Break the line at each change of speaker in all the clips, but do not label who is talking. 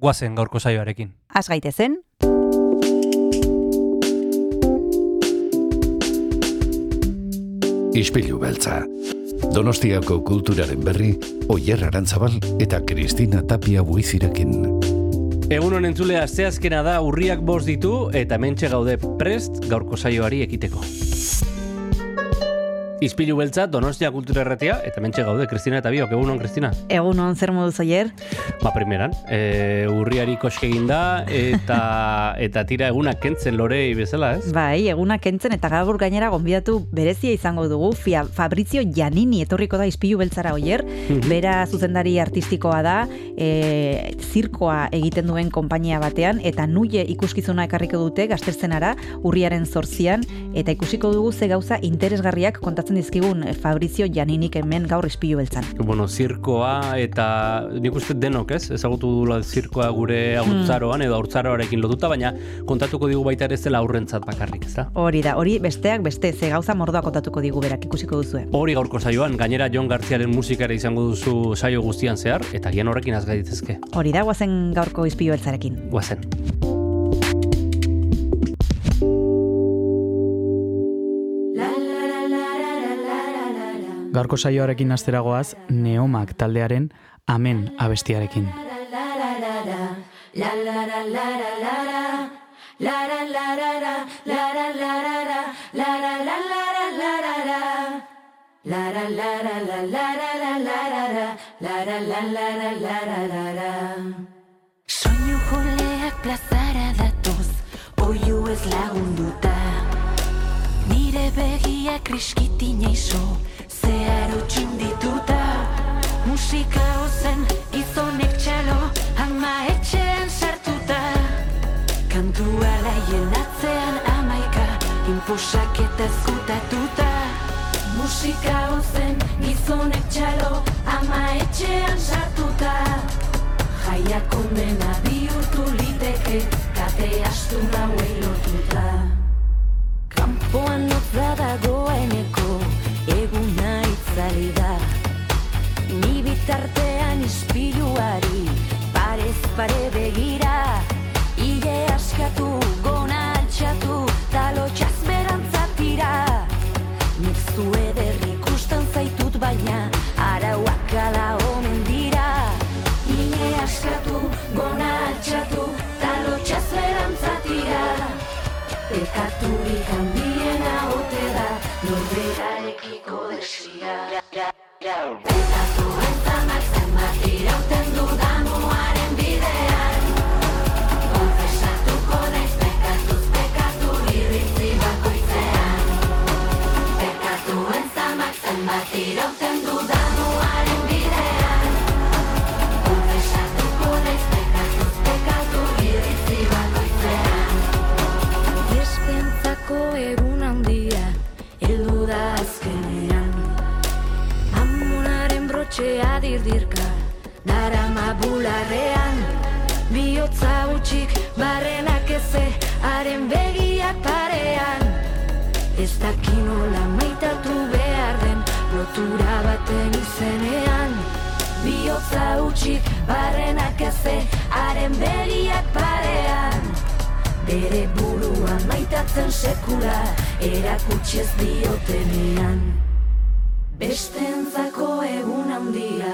guazen gaurko saioarekin.
Az gaitezen,
Ispilu beltza. Donostiako kulturaren berri, Oyer Arantzabal eta Kristina Tapia buizirekin.
Egun honen entzulea zehazkena da urriak bost ditu eta mentxe gaude prest gaurko saioari ekiteko. Izpilu beltza, Donostia Kultura Erratia, eta mentxe gaude, Kristina eta biok, egun hon, Kristina?
egun on zer moduz oier?
Ba, primeran, e, urriari koske egin da, eta, eta tira egunak kentzen lorei bezala, ez?
Bai, egunak kentzen eta gaur gainera gonbidatu berezia izango dugu, Fia, Fabrizio Janini etorriko da izpilu beltzara oier, bera zuzendari artistikoa da, e, zirkoa egiten duen konpainia batean, eta nuie ikuskizuna ekarriko dute gazterzenara urriaren zorzian, eta ikusiko dugu ze gauza interesgarriak kontatzen dizkigun eh, Fabrizio Janinik hemen gaur izpilu beltzan.
Bueno, zirkoa eta nik uste denok, ez? Ezagutu dula zirkoa gure haurtzaroan edo haurtzaroarekin lotuta, baina kontatuko digu baita ere ez dela aurrentzat bakarrik, ez da?
Hori da, hori besteak beste ze gauza mordoa kontatuko digu berak ikusiko duzue.
Hori gaurko saioan, gainera Jon Garziaren musikara izango duzu saio guztian zehar, eta gian horrekin azgaitezke.
Hori da, guazen gaurko izpilu beltzarekin.
Guazen.
Gaurko saioarekin asteragoaz Neomak taldearen Amen abestiarekin.
Soinu joleak plazara datoz, oiu ez lagunduta. Nire begia kriskitin iso, zeharo txindituta. Musika ozen gizonek txalo, ama etxean sartuta. Kantua laien atzean amaika, inposak eta ezkutatuta. Musika ozen gizonek txalo, ama etxean sartuta. Jaia kondena bihurtu liteke, kate astu nauei lotuta. Kampoan notza dagoeneko, eguna itzali da. Ni bitartean ispiluari, parez pare begira. Ile askatu, Pekatu entzamak zenbat irauten dudan muaren bidean. Konfesatuko naiz pekatuz pekatu iritzi bakoitzean. Pekatu entzamak zenbat irauten dudan bularrean. Biotza utxik, barrenak eze, haren begiak parean. Ez dakinola maitatu behar den, lotura baten izenean. Biotza utxik, barrenak eze, haren begiak parean. Bere burua maitatzen sekula erakutsi ez diotenean Bestentzako egun handia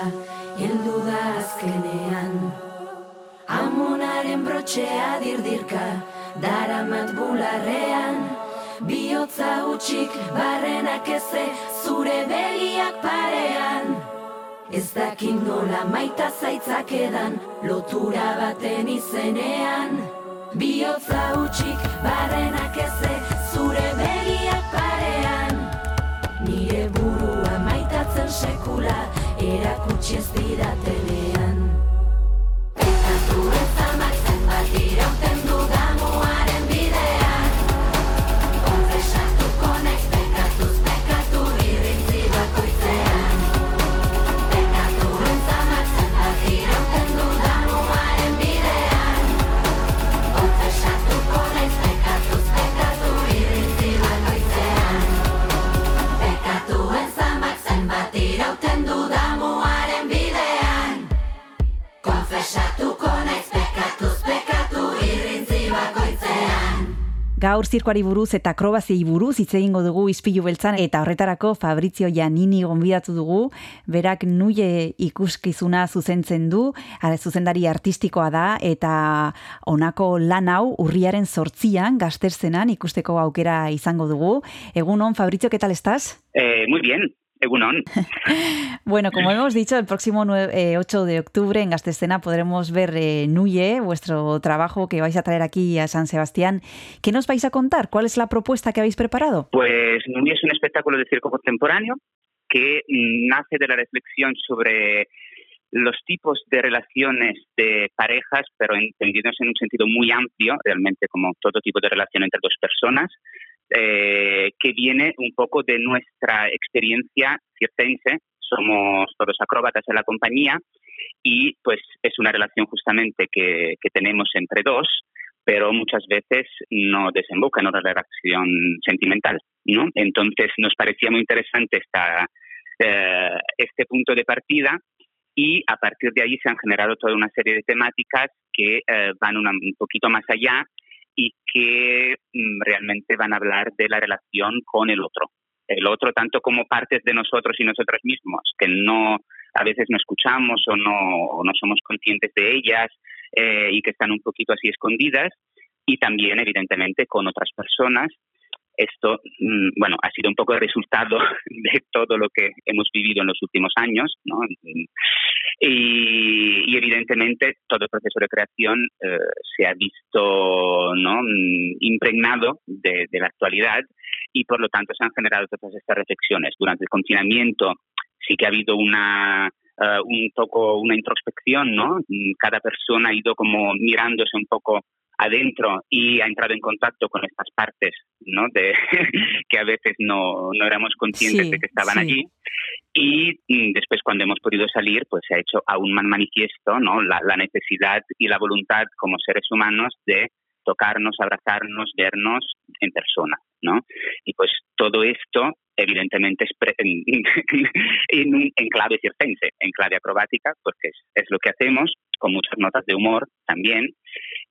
heldu da azkenean. Amonaren brotxea dirdirka daramat bularrean. Biotza utxik barrenak eze zure begiak parean. Ez dakin nola maita zaitzak edan lotura baten izenean. Biotza utxik barrenak eze zure begiak parean. Nire burua maitatzen sekula erakutsi ez didatenean Pekatu
Gaur zirkoari buruz eta akrobaziei buruz hitz egingo dugu ispilu beltzan eta horretarako Fabrizio Janini gonbidatu dugu, berak nuie ikuskizuna zuzentzen du, ara zuzendari artistikoa da eta honako lan hau urriaren sortzian gazterzenan ikusteko aukera izango dugu. Egunon, Fabrizio, ¿qué tal estás?
Eh, muy bien, Egunon.
Bueno, como hemos dicho, el próximo nue- eh, 8 de octubre en Gastescena podremos ver eh, Nuye, vuestro trabajo que vais a traer aquí a San Sebastián. ¿Qué nos vais a contar? ¿Cuál es la propuesta que habéis preparado?
Pues Nuni es un espectáculo de circo contemporáneo que mm, nace de la reflexión sobre los tipos de relaciones de parejas, pero entendidos en un sentido muy amplio, realmente como todo tipo de relación entre dos personas, eh, que viene un poco de nuestra experiencia circense. Somos todos acróbatas en la compañía y pues es una relación justamente que, que tenemos entre dos, pero muchas veces no desemboca en una relación sentimental, ¿no? Entonces nos parecía muy interesante esta, eh, este punto de partida y a partir de ahí se han generado toda una serie de temáticas que eh, van una- un poquito más allá y que mm, realmente van a hablar de la relación con el otro. El otro tanto como partes de nosotros y nosotros mismos, que no a veces no escuchamos o no, o no somos conscientes de ellas eh, y que están un poquito así escondidas, y también evidentemente con otras personas. Esto, mm, bueno, ha sido un poco el resultado de todo lo que hemos vivido en los últimos años, ¿no? Y, evidentemente todo el proceso de creación eh, se ha visto ¿no? Mm, impregnado de, de la actualidad y por lo tanto se han generado todas estas reflexiones. Durante el confinamiento sí que ha habido una, eh, un poco una introspección, ¿no? Mm, Cada persona ha ido como mirándose un poco adentro y ha entrado en contacto con estas partes, ¿no? De que a veces no, no éramos conscientes
Sí,
de que estaban
sí.
allí. Y mm, después cuando hemos podido salir, pues se ha hecho aún más manifiesto, ¿no? La, la necesidad y la voluntad como seres humanos de tocarnos, abrazarnos, vernos en persona, ¿no? Y pues todo esto, evidentemente, es en, un- en clave circense, en clave acrobática, porque es, es lo que hacemos, con muchas notas de humor también,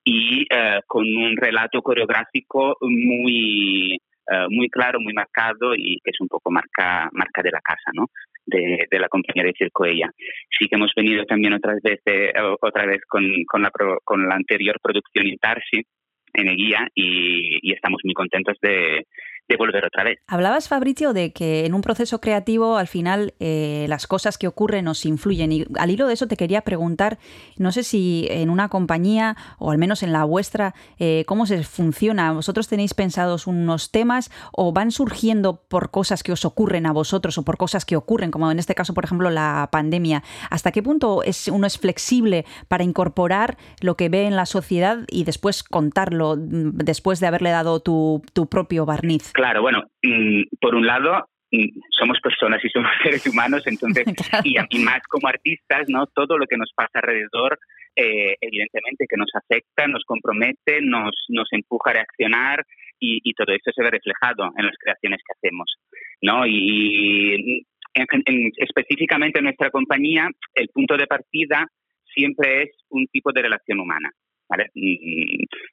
y eh, con un relato coreográfico muy, eh, muy claro, muy marcado y que es un poco marca, marca de la casa, ¿no? De, de la compañía de circo ella. Sí que hemos venido también otras veces, otra vez con, con, la, pro- con la anterior producción Intarsi en Eguía y, y estamos muy contentos de, de volver otra vez.
Hablabas, Fabrizio, de que en un proceso creativo al final eh, las cosas que ocurren nos influyen. Y al hilo de eso te quería preguntar, no sé si en una compañía o al menos en la vuestra, eh, ¿cómo se funciona? ¿Vosotros tenéis pensados unos temas o van surgiendo por cosas que os ocurren a vosotros o por cosas que ocurren, como en este caso, por ejemplo, la pandemia? ¿Hasta qué punto es, uno es flexible para incorporar lo que ve en la sociedad y después contarlo mm, después de haberle dado tu, tu propio barniz?
Claro, bueno, mm, por un lado, mm, somos personas y somos seres humanos, entonces, y, y más como artistas, ¿no? Todo lo que nos pasa alrededor, eh, evidentemente que nos afecta, nos compromete, nos, nos empuja a reaccionar y, y todo esto se ve reflejado en las creaciones que hacemos, ¿no? Y en- en- específicamente en nuestra compañía, el punto de partida siempre es un tipo de relación humana. ¿Vale?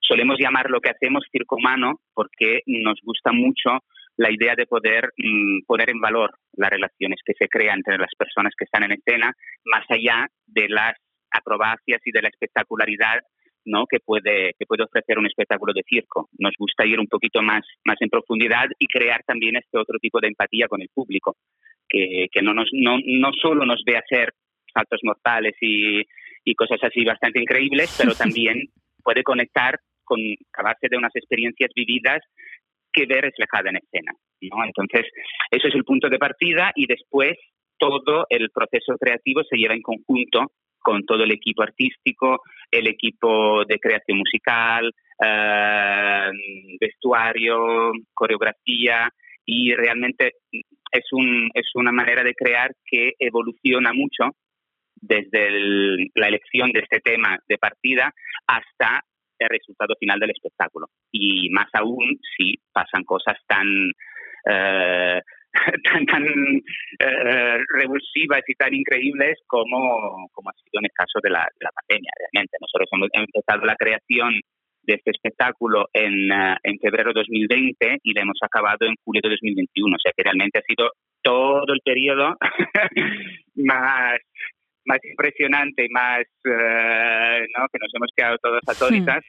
Solemos llamar lo que hacemos circo humano porque nos gusta mucho la idea de poder mm, poner en valor las relaciones que se crean entre las personas que están en escena, más allá de las acrobacias y de la espectacularidad ¿no? que, puede, que puede ofrecer un espectáculo de circo. Nos gusta ir un poquito más, más en profundidad y crear también este otro tipo de empatía con el público, que, que no, nos, no, no solo nos ve hacer saltos mortales y, y cosas así bastante increíbles, pero también puede conectar con a base de unas experiencias vividas que ve reflejada en escena. ¿no? Entonces, eso es el punto de partida y después todo el proceso creativo se lleva en conjunto con todo el equipo artístico, el equipo de creación musical, eh, vestuario, coreografía y realmente es, un, es una manera de crear que evoluciona mucho desde el- la elección de este tema de partida hasta el resultado final del espectáculo. Y más aún si pasan cosas tan eh, tan, tan eh, revulsivas y tan increíbles como, como ha sido en el caso de la, de la pandemia, realmente. Nosotros hemos empezado la creación de este espectáculo en, eh, en febrero de 2020 y la hemos acabado en julio de 2021. O sea que realmente ha sido todo el periodo más más impresionante y más eh, ¿no? que nos hemos quedado todos atónitas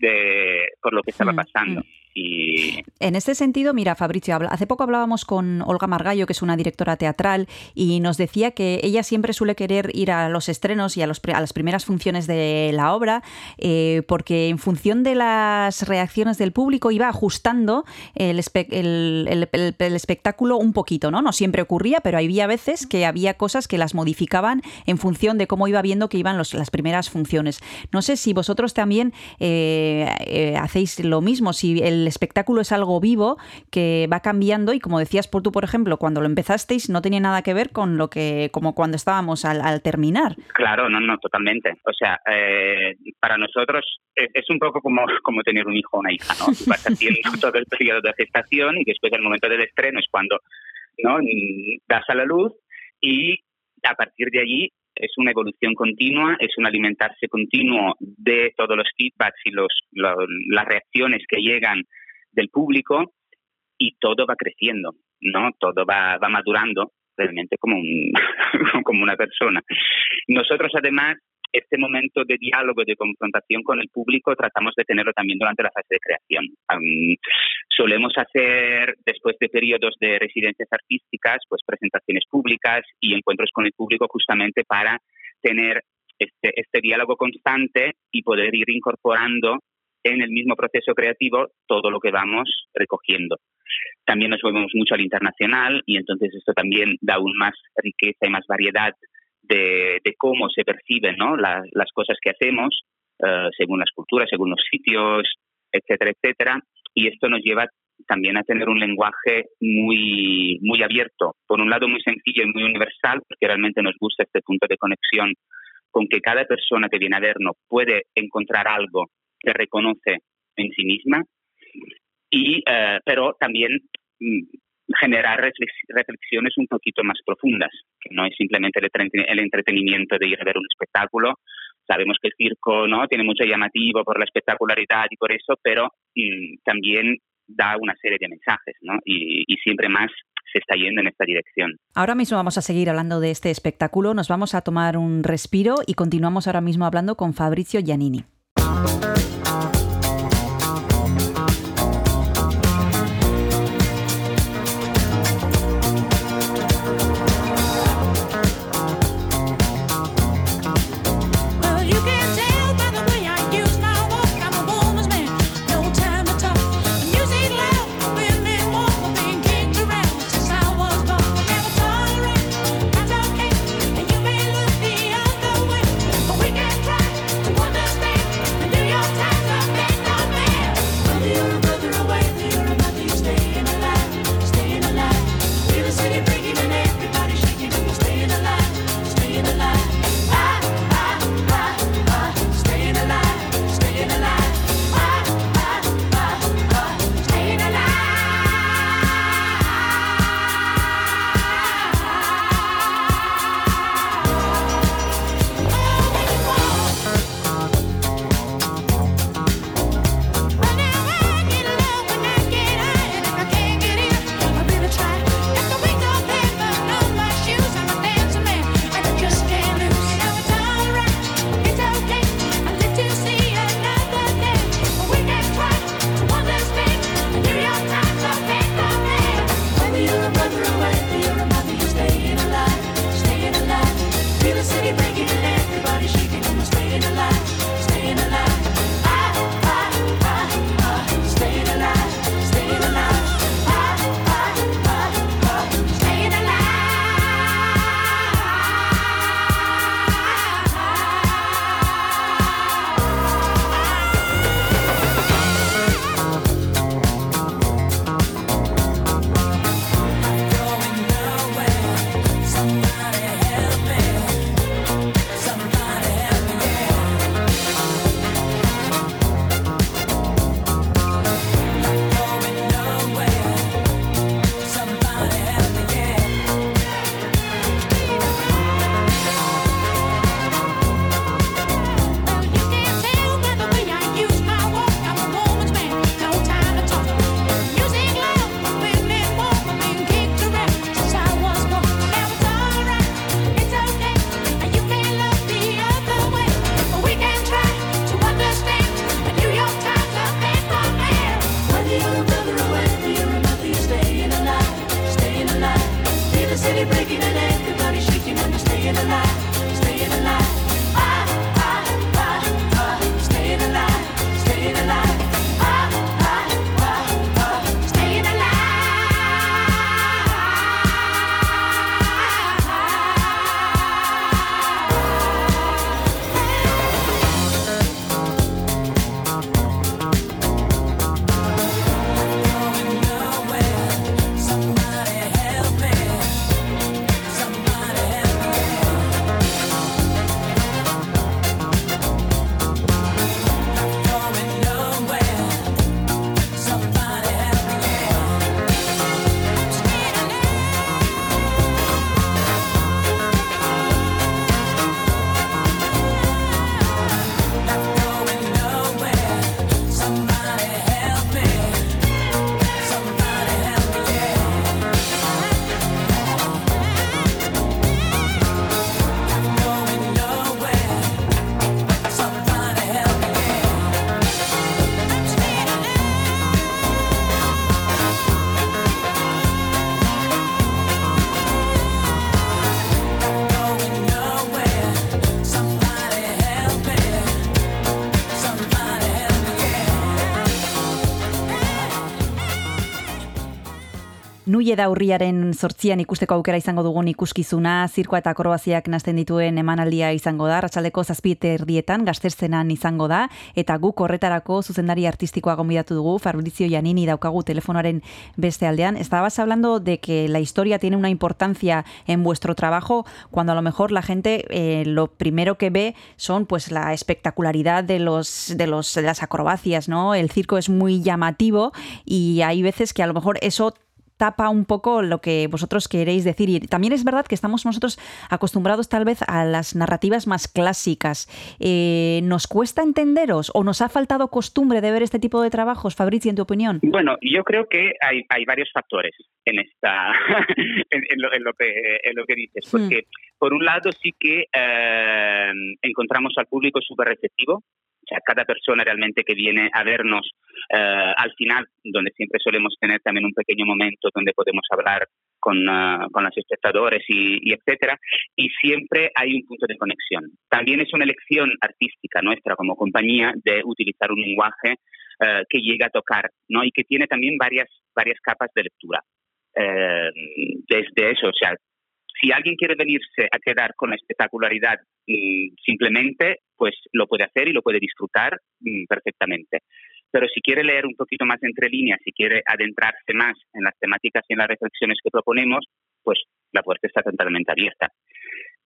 de por lo que estaba pasando.
En este sentido, mira, Fabricio, hace poco hablábamos con Olga Margallo, que es una directora teatral, y nos decía que ella siempre suele querer ir a los estrenos y a, los, a las primeras funciones de la obra, eh, porque en función de las reacciones del público iba ajustando el, espe- el- el- el- el espectáculo un poquito, ¿no? No siempre ocurría, pero había veces que había cosas que las modificaban en función de cómo iba viendo que iban las primeras funciones. No sé si vosotros también eh, eh, hacéis lo mismo, si el espectáculo es algo vivo que va cambiando y como decías por tú, por ejemplo, cuando lo empezasteis no tenía nada que ver con lo que, como cuando estábamos al, al terminar.
Claro, no, no, totalmente. O sea, eh, para nosotros es, es un poco como, como tener un hijo o una hija, ¿no? Vas haciendo todo el periodo de gestación y después el momento del estreno es cuando ¿no? Mm, das a la luz y a partir de allí es una evolución continua, es un alimentarse continuo de todos los feedbacks y los, lo- las reacciones que llegan del público y todo va creciendo, ¿no? Todo va, va madurando realmente como, un, como una persona. Nosotros, además, este momento de diálogo, de confrontación con el público, tratamos de tenerlo también durante la fase de creación. Am, solemos hacer, después de periodos de residencias artísticas, pues presentaciones públicas y encuentros con el público justamente para tener este, este diálogo constante y poder ir incorporando en el mismo proceso creativo todo lo que vamos recogiendo. También nos movemos mucho al internacional y entonces esto también da aún más riqueza y más variedad de, de cómo se perciben ¿no? La- las cosas que hacemos eh, según las culturas, según los sitios, etcétera, etcétera. Y esto nos lleva también a tener un lenguaje muy, muy abierto. Por un lado, muy sencillo y muy universal, porque realmente nos gusta este punto de conexión con que cada persona que viene a vernos puede encontrar algo que reconoce en sí misma, y, eh, pero también mm, generar reflex- reflexiones un poquito más profundas, que no es simplemente el entretenimiento de ir a ver un espectáculo. Sabemos que el circo no tiene mucho llamativo por la espectacularidad y por eso, pero mm, también da una serie de mensajes, ¿no? Y, y siempre más se está yendo en esta dirección.
Ahora mismo vamos a seguir hablando de este espectáculo, nos vamos a tomar un respiro y continuamos ahora mismo hablando con Fabrizio Giannini. Nuie da urriaren sortzian ikusteko aukera izango dugun ikuskizuna, zirkoa eta akrobaziak nazten dituen emanaldia izango da, ratxaldeko zazpiete erdietan, gazterzenan izango da, eta guk horretarako zuzendari artistikoa gonbidatu dugu, Fabrizio Janini daukagu telefonaren beste aldean. Estabas hablando de que la historia tiene una importancia en vuestro trabajo, cuando a lo mejor la gente eh, lo primero que ve son pues la espectacularidad de los de los de las acrobacias, ¿no? El circo es muy llamativo y hay veces que a lo mejor eso tapa un poco lo que vosotros queréis decir. Y también es verdad que estamos nosotros acostumbrados tal vez a las narrativas más clásicas. Eh, ¿Nos cuesta entenderos o nos ha faltado costumbre de ver este tipo de trabajos, Fabrizio, en tu opinión?
Bueno, yo creo que hay, hay varios factores en esta en, en lo, en lo que en lo que dices,
Hmm.
porque por un lado sí que eh, encontramos al público súper receptivo. Sea, cada persona realmente que viene a vernos eh, al final, donde siempre solemos tener también un pequeño momento donde podemos hablar con, eh, con los espectadores y, y etcétera, y siempre hay un punto de conexión. También es una elección artística nuestra como compañía de utilizar un lenguaje eh, que llega a tocar, ¿no? Y que tiene también varias, varias capas de lectura. Eh, desde eso, o sea, si alguien quiere venirse a quedar con la espectacularidad mm, simplemente, pues lo puede hacer y lo puede disfrutar mm, perfectamente. Pero si quiere leer un poquito más entre líneas, si quiere adentrarse más en las temáticas y en las reflexiones que proponemos, pues la puerta está totalmente abierta.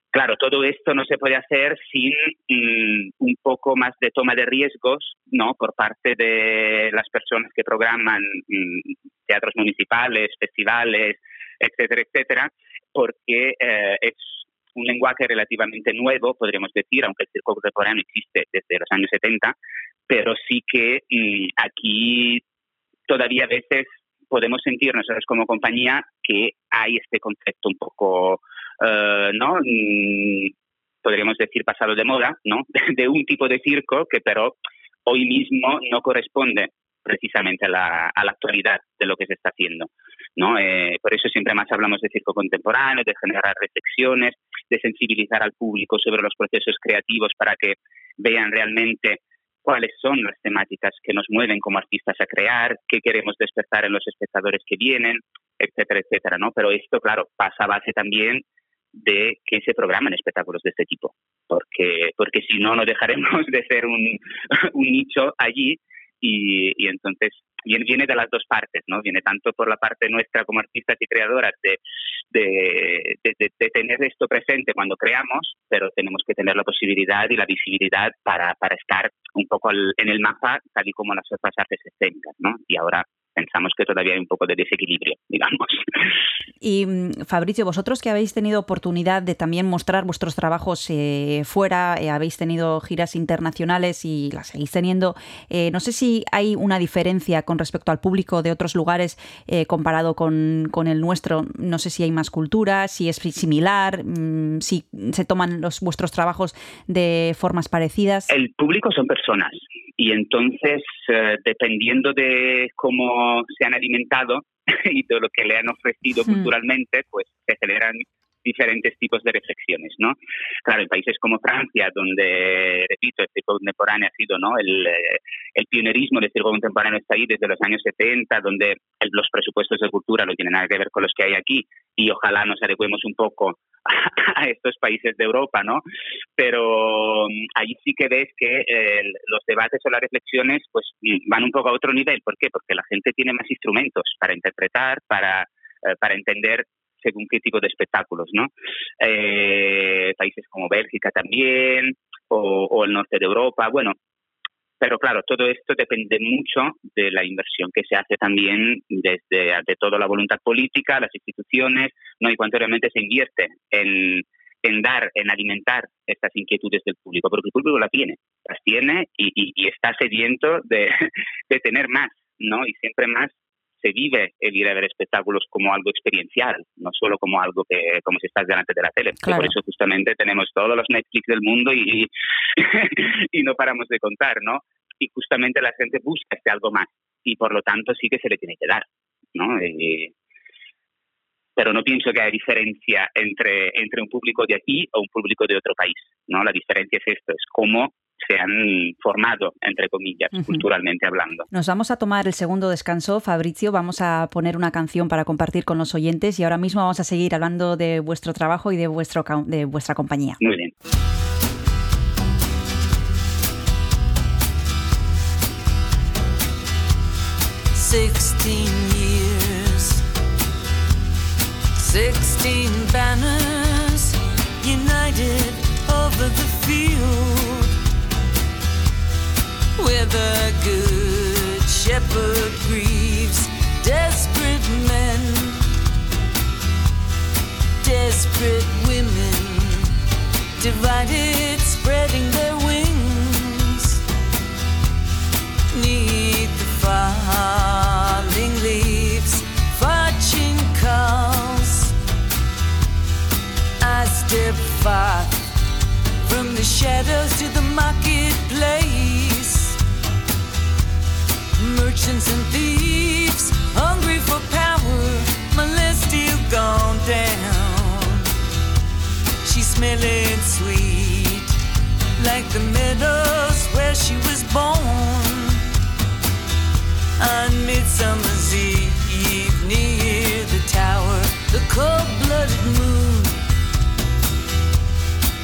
Claro, todo esto no se puede hacer sin mm, un poco más de toma de riesgos, ¿no? Por parte de las personas que programan teatros municipales, festivales, etcétera, etcétera, porque eh, es un lenguaje relativamente nuevo, podríamos decir, aunque el circo contemporáneo existe desde los años 70, pero sí que mm, aquí todavía a veces podemos sentir nosotros como compañía que hay este concepto un poco, eh, ¿no? Mm, podríamos decir pasado de moda, ¿no? De un tipo de circo que pero hoy mismo no corresponde precisamente a la actualidad de lo que se está haciendo. ¿No? Eh, por eso siempre más hablamos de circo contemporáneo, de generar reflexiones, de sensibilizar al público sobre los procesos creativos para que vean realmente cuáles son las temáticas que nos mueven como artistas a crear, qué queremos despertar en los espectadores que vienen, etcétera, etcétera. Pero esto, claro, pasa a base también de que se programan espectáculos de este tipo, porque, porque si no, no dejaremos de ser un nicho allí y, y entonces viene, viene de las dos partes, ¿no? Viene tanto por la parte nuestra como artistas y creadoras de, de, de, de, tener esto presente cuando creamos, pero tenemos que tener la posibilidad y la visibilidad para, para estar un poco en el mapa, tal y como las otras artes escénicas, ¿no? Y ahora pensamos que todavía hay un poco de desequilibrio, digamos.
Y mm, Fabricio, vosotros que habéis tenido oportunidad de también mostrar vuestros trabajos eh, fuera, eh, habéis tenido giras internacionales y las seguís teniendo, eh, no sé si hay una diferencia con respecto al público de otros lugares eh, comparado con, con, el nuestro, no sé si hay más cultura, si es similar, mmm, si se toman los vuestros trabajos de formas parecidas.
El público son personas y entonces, eh, dependiendo de cómo se han alimentado y de lo que le han ofrecido culturalmente, pues se generan diferentes tipos de reflexiones, ¿no? Claro, en países como Francia, donde, repito, el circo contemporáneo ha sido, ¿no? El, eh, el pionerismo del circo contemporáneo está ahí desde los años 70, donde el, los presupuestos de cultura no tienen nada que ver con los que hay aquí y ojalá nos adecuemos un poco a, estos países de Europa, ¿no? Pero mm, ahí sí que ves que eh, los debates o las reflexiones pues mm, van un poco a otro nivel. ¿Por qué? Porque la gente tiene más instrumentos para interpretar, para, eh, para entender según qué tipo de espectáculos, ¿no? Eh, países como Bélgica también, o, o, el norte de Europa, bueno. Pero claro, todo esto depende mucho de la inversión que se hace también desde de toda la voluntad política, las instituciones, ¿no? Y cuánto realmente se invierte en, en dar, en alimentar estas inquietudes del público, porque el público las tiene, las tiene y, y, y está sediento de, de tener más, ¿no? Y siempre más se vive el ir a ver espectáculos como algo experiencial, no solo como algo que, como si estás delante de la tele.
Claro.
Por eso justamente tenemos todos los Netflix del mundo y, y no paramos de contar, ¿no? Y justamente la gente busca este algo más y por lo tanto sí que se le tiene que dar, ¿no? Y, pero no pienso que haya diferencia entre, entre un público de aquí o un público de otro país, ¿no? La diferencia es esto, es cómo se han formado, entre comillas, culturalmente hablando.
Nos vamos a tomar el segundo descanso, Fabrizio. Vamos a poner una canción para compartir con los oyentes y ahora mismo vamos a seguir hablando de vuestro trabajo y de, vuestro, de vuestra compañía.
Muy bien.
Sixteen years, sixteen banners united over the field, where the good shepherd grieves desperate men, desperate women, divided, spreading their wings neath the falling leaves, watching calls. I step far from the shadows to the marketplace. Merchants and thieves, hungry for power, my list still gone down. She's smelling sweet, like the meadows where she was born on Midsummer's Eve near the tower, the cold-blooded moon.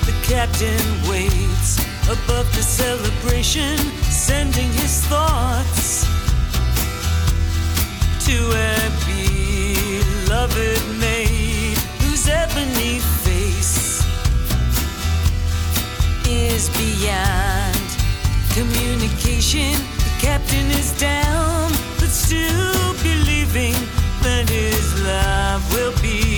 The captain waits above the celebration, sending his thoughts to a beloved maid whose ebony face is beyond communication. The captain is down, but still believing that his love will be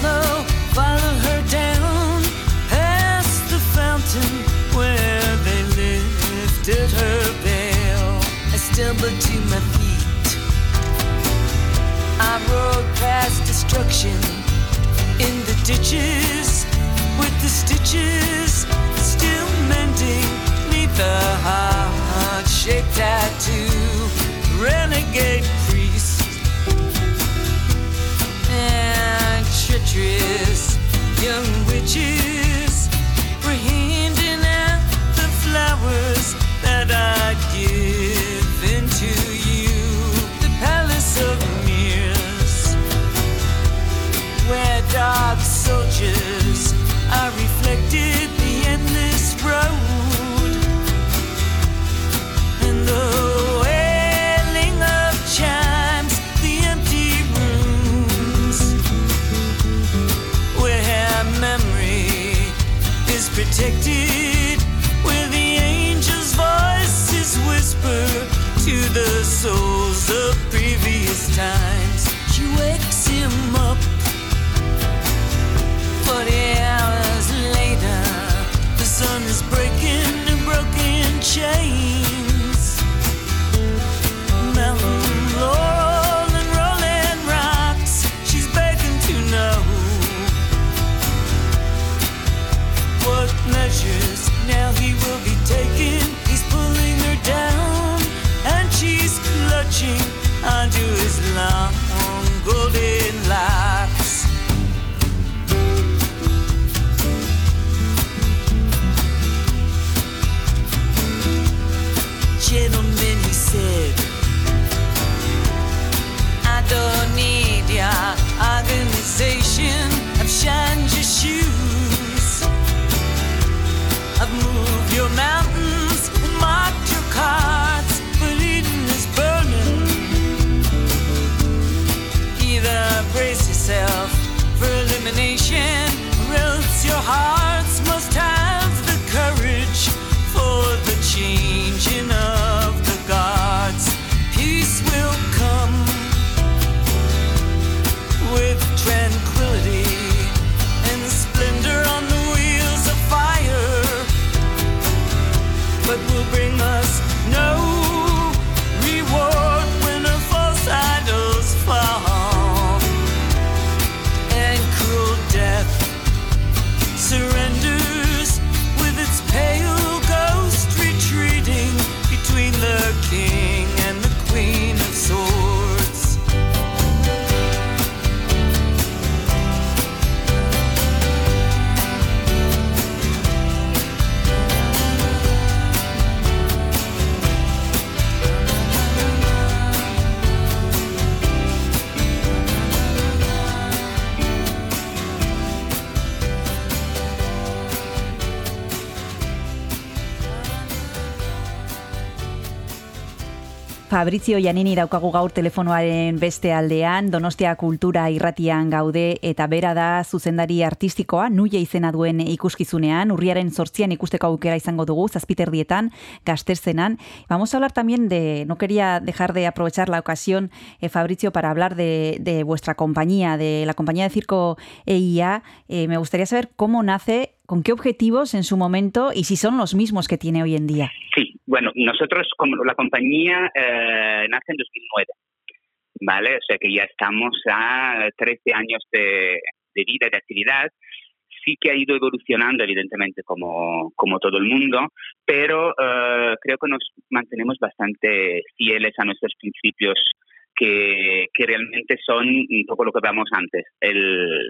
follow, follow her down past the fountain where they lifted her veil. I stumbled to my feet. I rode past destruction in the ditches with the stitches still mending neath the heart-shaped tattoo. Renegade treacherous young witches were handing out the flowers that I'd given to you. The palace of mirrors where dark soldiers are reflected to the souls of previous times. She wakes him up. Forty hours later, the sun is breaking the broken chains. Yourself for elimination, or your hearts
Fabrizio Janini daukagu gaur telefonoaren beste aldean, Donostia Kultura irratian gaude eta bera da zuzendari artistikoa, nuia izena duen ikuskizunean, urriaren sortzian ikusteko aukera izango dugu, zazpiterdietan, gazterzenan. Vamos a hablar también de, no quería dejar de aprovechar la ocasión, eh, Fabrizio, para hablar de, de vuestra compañía, de la compañía de circo EIA. Eh, me gustaría saber cómo nace, con qué objetivos en su momento y si son los mismos que tiene hoy en día.
Sí, bueno, nosotros como la compañía eh, nace en 2009, ¿vale? O sea que ya estamos a 13 años de, de vida y de actividad. Sí que ha ido evolucionando, evidentemente, como, como todo el mundo, pero eh, creo que nos mantenemos bastante fieles a nuestros principios que, que realmente son un poco lo que veamos antes, el,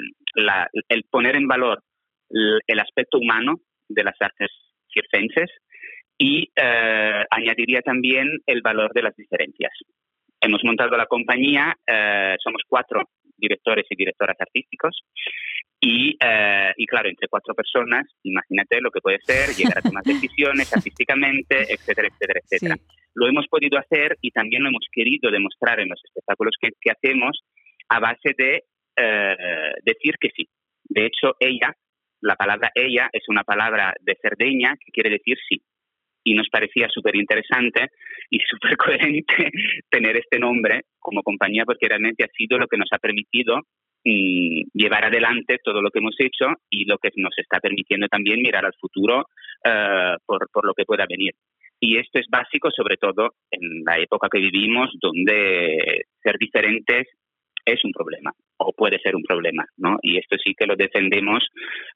el poner en valor el aspecto humano de las artes circenses y eh, añadiría también el valor de las diferencias. Hemos montado la compañía, eh, somos cuatro directores y directoras artísticos y, eh, y claro, entre cuatro personas, imagínate lo que puede ser llegar a tomar decisiones artísticamente, etcétera, etcétera, etcétera. Lo hemos podido hacer y también lo hemos querido demostrar en los espectáculos que, que hacemos a base de eh, decir que sí. De hecho, ella, la palabra ella es una palabra de Cerdeña que quiere decir sí. Y nos parecía súper interesante y súper coherente tener este nombre como compañía porque realmente ha sido lo que nos ha permitido mm, llevar adelante todo lo que hemos hecho y lo que nos está permitiendo también mirar al futuro eh, por, por lo que pueda venir. Y esto es básico, sobre todo en la época que vivimos, donde ser diferentes es un problema o puede ser un problema, ¿no? Y esto sí que lo defendemos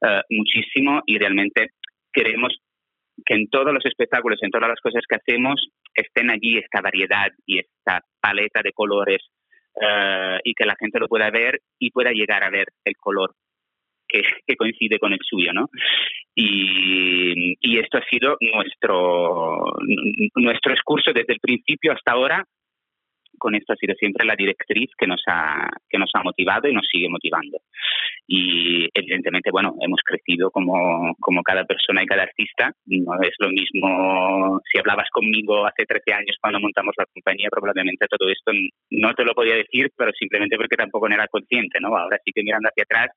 eh, muchísimo y realmente queremos que en todos los espectáculos, en todas las cosas que hacemos, estén allí esta variedad y esta paleta de colores eh, y que la gente lo pueda ver y pueda llegar a ver el color que, que coincide con el suyo, ¿no? Y, y esto ha sido nuestro, nuestro discurso desde el principio hasta ahora. Con esto ha sido siempre la directriz que nos ha, que nos ha motivado y nos sigue motivando. Y evidentemente, bueno, hemos crecido como, como cada persona y cada artista. No es lo mismo si hablabas conmigo hace 13 años cuando montamos la compañía, probablemente todo esto no te lo podía decir, pero simplemente porque tampoco era consciente, ¿no? Ahora sí que mirando hacia atrás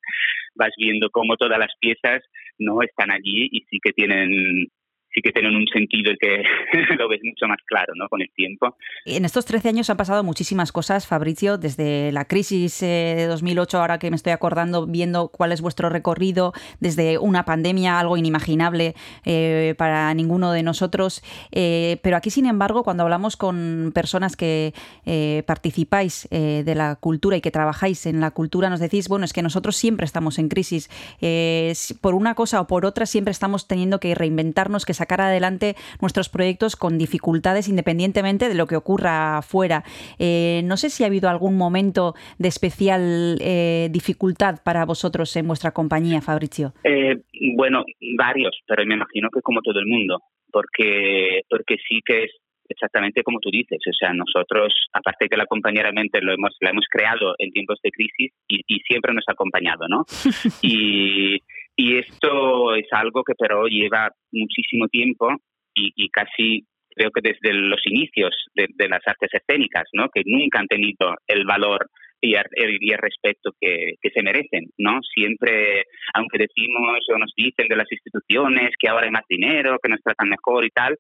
vas viendo cómo todas las piezas no están allí y sí que tienen sí que tienen un sentido que lo ves mucho más claro, ¿no? Con el tiempo.
En estos 13 años han pasado muchísimas cosas, Fabricio, desde la crisis eh, de 2008, ahora que me estoy acordando, viendo cuál es vuestro recorrido, desde una pandemia, algo inimaginable eh, para ninguno de nosotros. Eh, pero aquí, sin embargo, cuando hablamos con personas que eh, participáis de la cultura y que trabajáis en la cultura, nos decís, bueno, es que nosotros siempre estamos en crisis. Si- por una cosa o por otra, siempre estamos teniendo que reinventarnos, que sacar adelante nuestros proyectos con dificultades independientemente de lo que ocurra afuera. Eh, no sé si ha habido algún momento de especial eh, dificultad para vosotros en vuestra compañía, Fabricio.
Eh, bueno, varios, pero me imagino que como todo el mundo, porque, porque sí que es exactamente como tú dices, o sea, nosotros, aparte de que la compañía realmente lo hemos, la hemos creado en tiempos de crisis y, y siempre nos ha acompañado, ¿no? y, y esto es algo que pero lleva muchísimo tiempo y, casi creo que desde los inicios de, las artes escénicas, ¿no? Que nunca han tenido el valor y el, el respeto que, que, se merecen, ¿no? Siempre, aunque decimos o nos dicen de las instituciones que ahora hay más dinero, que nos tratan mejor y tal,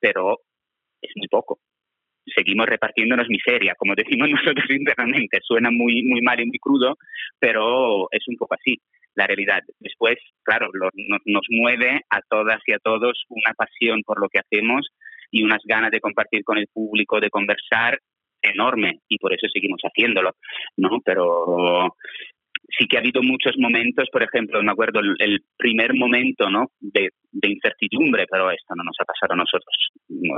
pero es muy poco. Seguimos repartiéndonos miseria, como decimos nosotros internamente. Suena muy, muy mal y muy crudo, pero es un poco así la realidad. Después, claro, lo, nos, nos mueve a todas y a todos una pasión por lo que hacemos y unas ganas de compartir con el público, de conversar enorme y por eso seguimos haciéndolo, ¿no? Pero sí que ha habido muchos momentos, por ejemplo, me acuerdo el primer momento, ¿no? De, de, incertidumbre, pero esto no nos ha pasado a nosotros,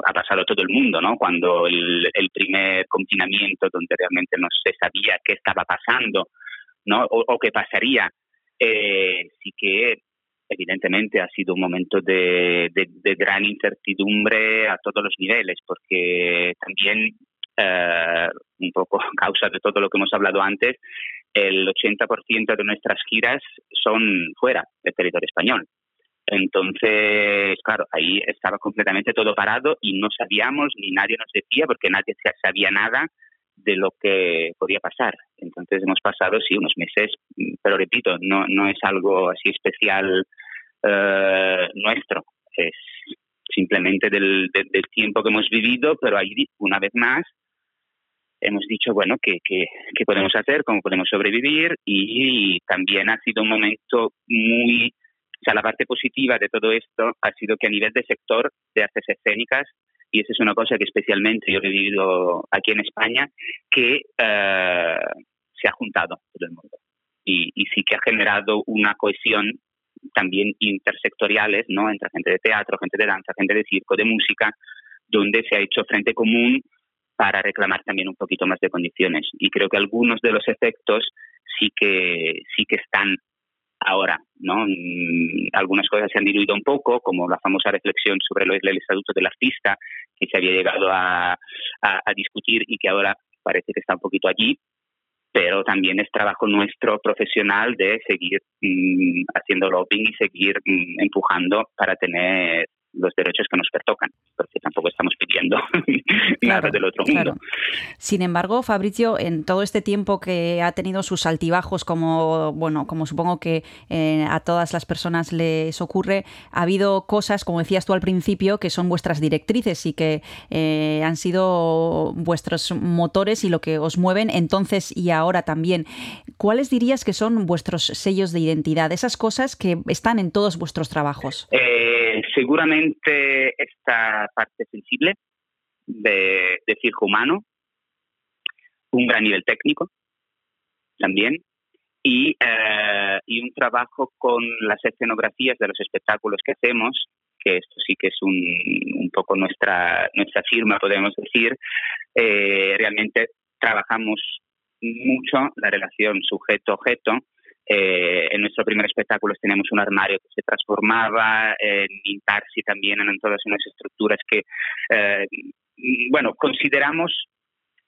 ha pasado a todo el mundo, ¿no? Cuando el, el primer confinamiento, donde realmente no se sabía qué estaba pasando, ¿no? O, o qué pasaría, eh, sí que evidentemente ha sido un momento de, de, de, gran incertidumbre a todos los niveles, porque también eh, un poco a causa de todo lo que hemos hablado antes, el 80% de nuestras giras son fuera del territorio español. Entonces, claro, ahí estaba completamente todo parado y no sabíamos, ni nadie nos decía, porque nadie sa- sabía nada de lo que podía pasar. Entonces hemos pasado, sí, unos meses, mm, pero repito, no, no es algo así especial eh, nuestro, es simplemente del, del- tiempo que hemos vivido, pero ahí, una vez más, hemos dicho, bueno, ¿qué, qué, qué podemos hacer? ¿Cómo podemos sobrevivir? Y también ha sido un momento muy... O sea, la parte positiva de todo esto ha sido que a nivel de sector de artes escénicas, y esa es una cosa que especialmente yo he vivido aquí en España, que eh, se ha juntado todo el mundo. Y, y sí que ha generado una cohesión también intersectoriales, ¿no? Entre gente de teatro, gente de danza, gente de circo, de música, donde se ha hecho frente común para reclamar también un poquito más de condiciones. Y creo que algunos de los efectos sí que sí que están ahora, ¿no? Mm, Algunas cosas se han diluido un poco, como la famosa reflexión sobre lo- el estatuto del artista, que se había llegado a discutir y que ahora parece que está un poquito allí, pero también es trabajo nuestro profesional de seguir mm, haciendo lobbying y seguir mm, empujando para tener los derechos que nos pertocan, porque tampoco estamos pidiendo nada del otro mundo.
claro. Sin embargo, Fabricio, en todo este tiempo que ha tenido sus altibajos, como bueno, como supongo que eh, a todas las personas les ocurre, ha habido cosas, como decías tú al principio, que son vuestras directrices y que eh, han sido vuestros motores y lo que os mueven entonces y ahora también. ¿Cuáles dirías que son vuestros sellos de identidad? Esas cosas que están en todos vuestros trabajos.
Eh, seguramente esta parte sensible de, de circo humano, un gran nivel técnico también, y, eh, y un trabajo con las escenografías de los espectáculos que hacemos, que esto sí que es un, un poco nuestra, nuestra firma, podemos decir. Eh, realmente trabajamos mucho la relación sujeto-objeto, eh, en nuestro primer espectáculo tenemos un armario que se transformaba, en Intarsi también eran todas unas estructuras que, eh, bueno, consideramos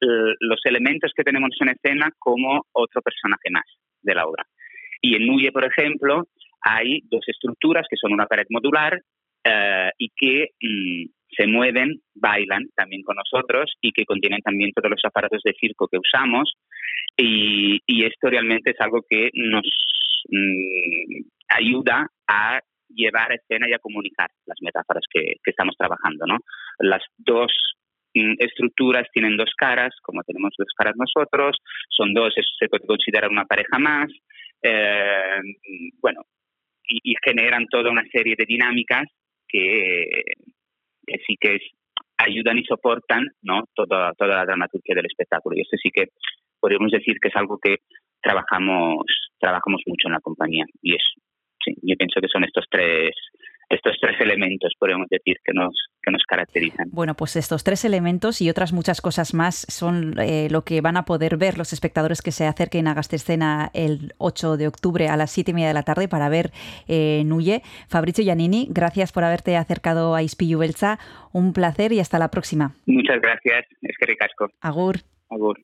eh, los elementos que tenemos en escena como otro personaje más de la obra. Y en Nuye, por ejemplo, hay dos estructuras que son una pared modular eh, y que mm, se mueven, bailan también con nosotros y que contienen también todos los aparatos de circo que usamos. Y, esto realmente es algo que nos mm, ayuda a llevar a escena y a comunicar las metáforas que, estamos trabajando. ¿no? Las dos mm, estructuras tienen dos caras, como tenemos dos caras nosotros, son dos, se puede considerar una pareja más. eh, bueno, y, generan toda una serie de dinámicas que, sí que ayudan y soportan ¿no? toda, toda la dramaturgia del espectáculo. Y esto sí que podríamos decir que es algo que trabajamos, trabajamos mucho en la compañía. Y es, sí, yo pienso que son estos tres, estos tres elementos, podríamos decir, que nos, que nos caracterizan.
Bueno, pues estos tres elementos y otras muchas cosas más son eh, lo que van a poder ver los espectadores que se acerquen a Gastescena el 8 de octubre a las 7 y media de la tarde para ver eh, Nuye. Fabricio Giannini, gracias por haberte acercado a Ispillu Beltza. Un placer y hasta la próxima.
Muchas gracias, es que ricasco.
Agur.
Agur.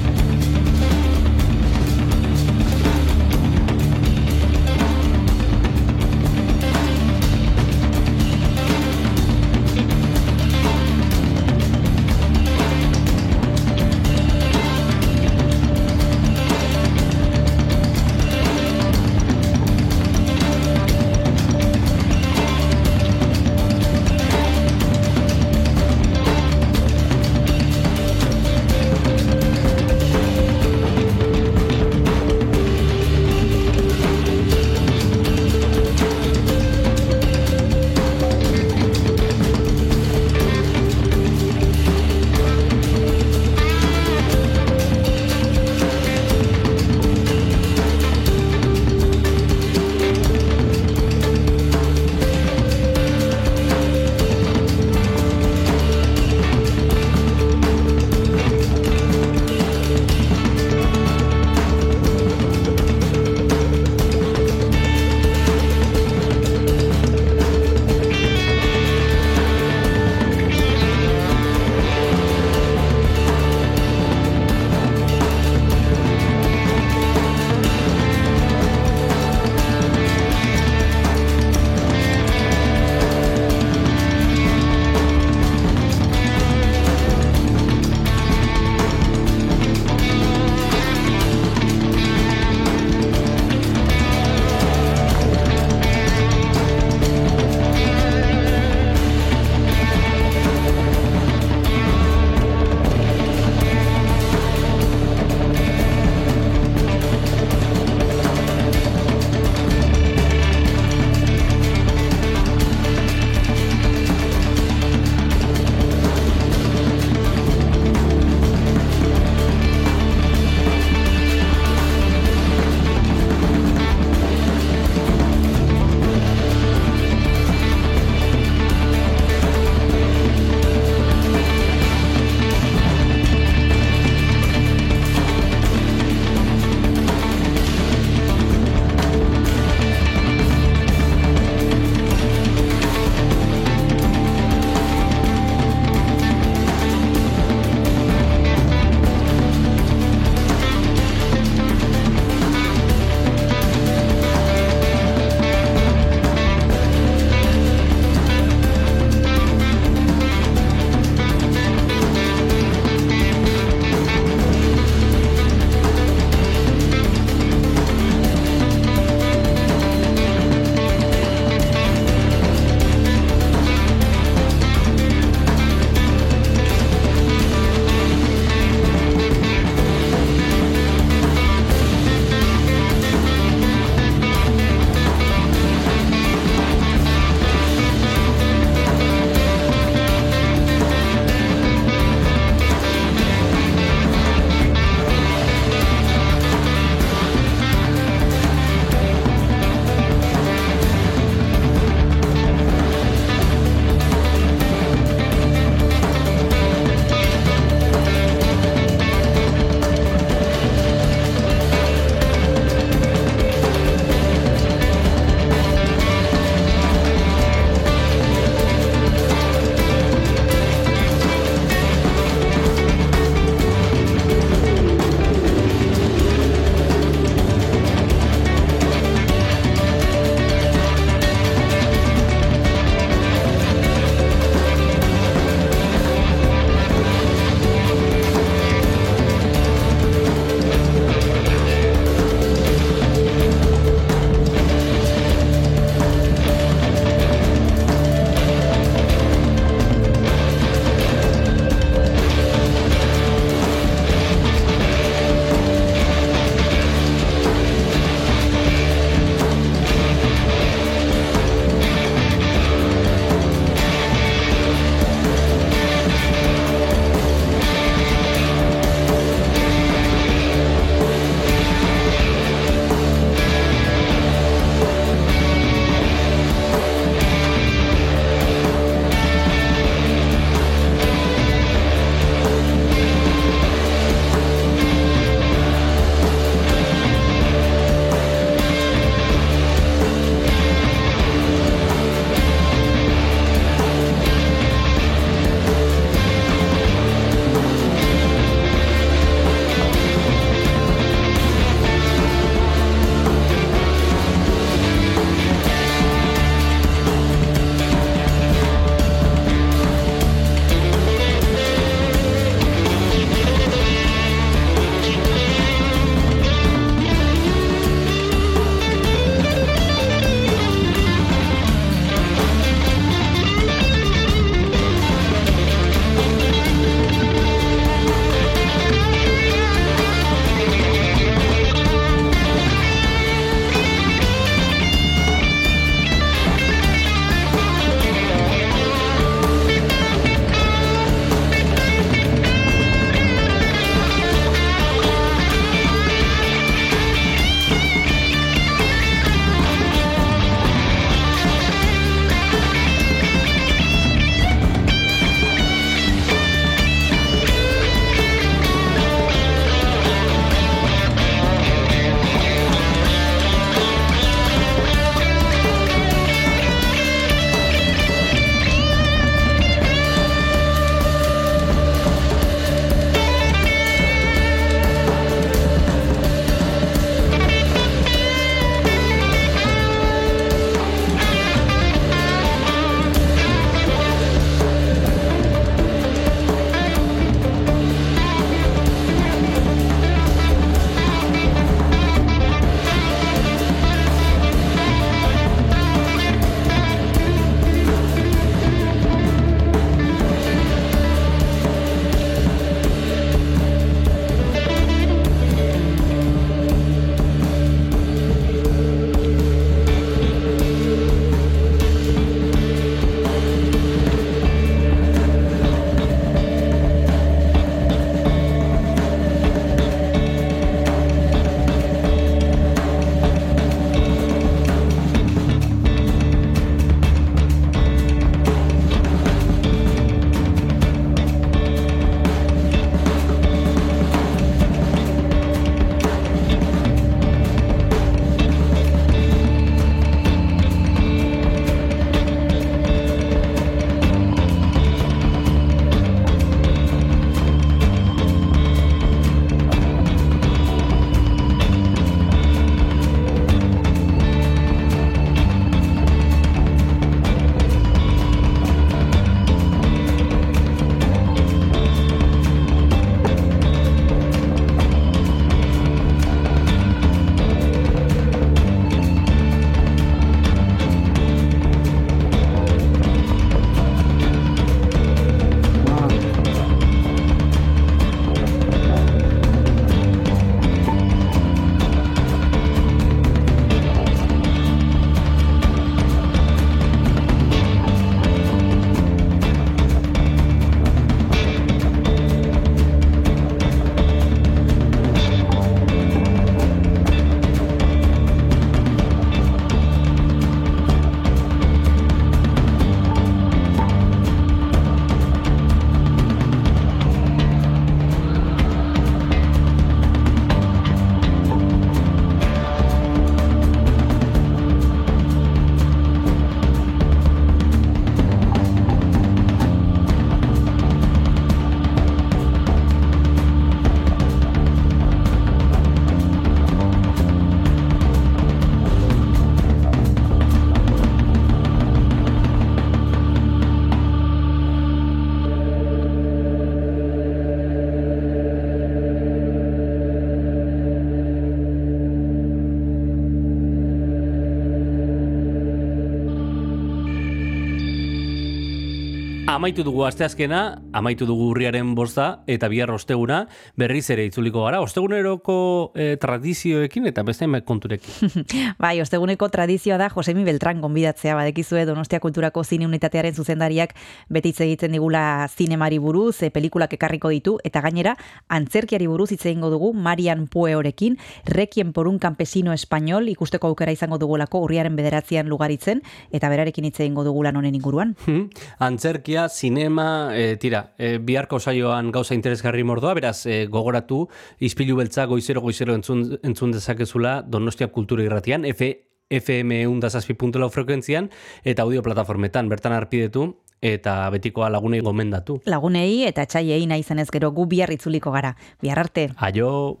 Amaitu dugu asteazkena, amaitu dugu urriaren bosta, eta bihar osteguna berriz ere itzuliko gara. Osteguneroko eh, tradizioekin eta beste konturekin.
Bai, osteguneko tradizioa da Josemi Beltran gonbidatzea badekizue Donostia Kulturako zine unitatearen zuzendariak betitze egiten digula zinemari buruz, e, pelikulak ekarriko ditu, eta gainera, antzerkiari buruz hitz egingo dugu Marian Pueorekin, Requiem por un campesino español, ikusteko aukera izango dugulako urriaren bederatzean lugaritzen, eta berarekin hitz egingo dugu lan honen inguruan.
Hmm, Antzerkia, sinema, e, tira, e, biharko saioan gauza interesgarri mordoa, beraz, e, gogoratu, izpilu beltza goizero goizero entzun, entzun dezakezula Donostia Kultura irratian, F, FM undazazpi.lau frekuentzian, eta audio plataformetan, bertan arpidetu, eta betikoa lagunei gomendatu.
Lagunei eta etxaiei nahi zenez gero gu bihar itzuliko gara. Bihar arte.
Aio...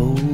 Oh,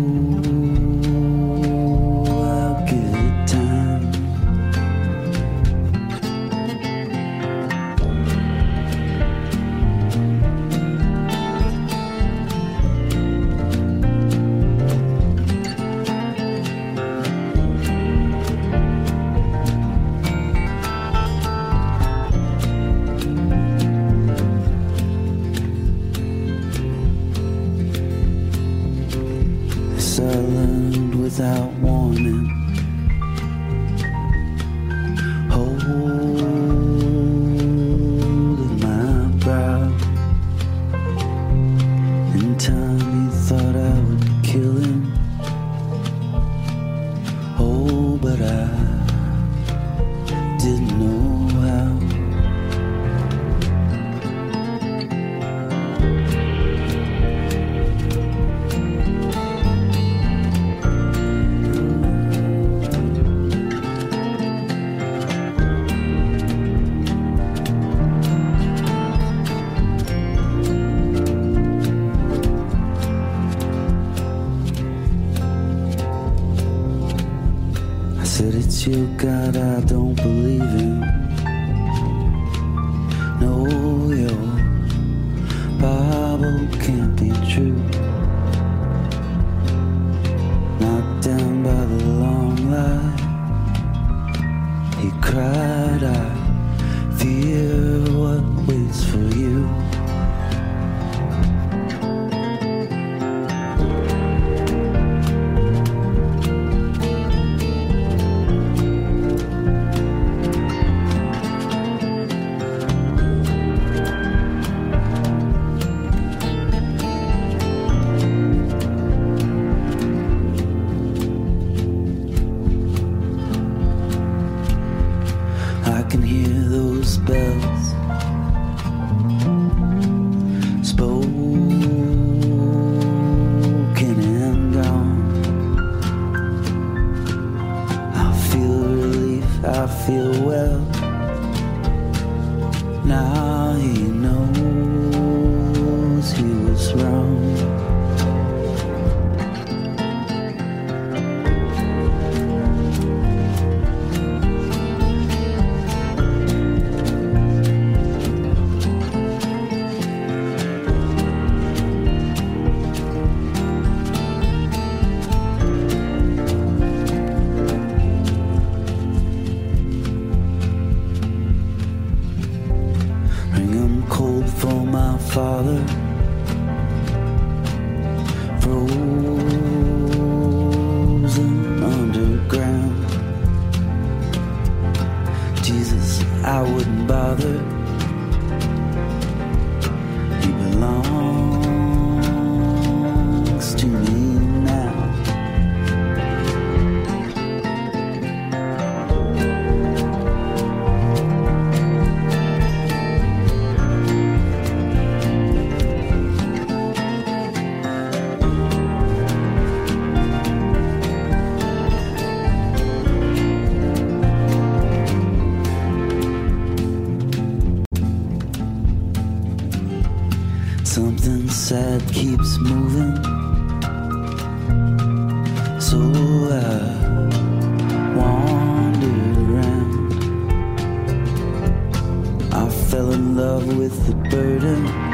with the burden.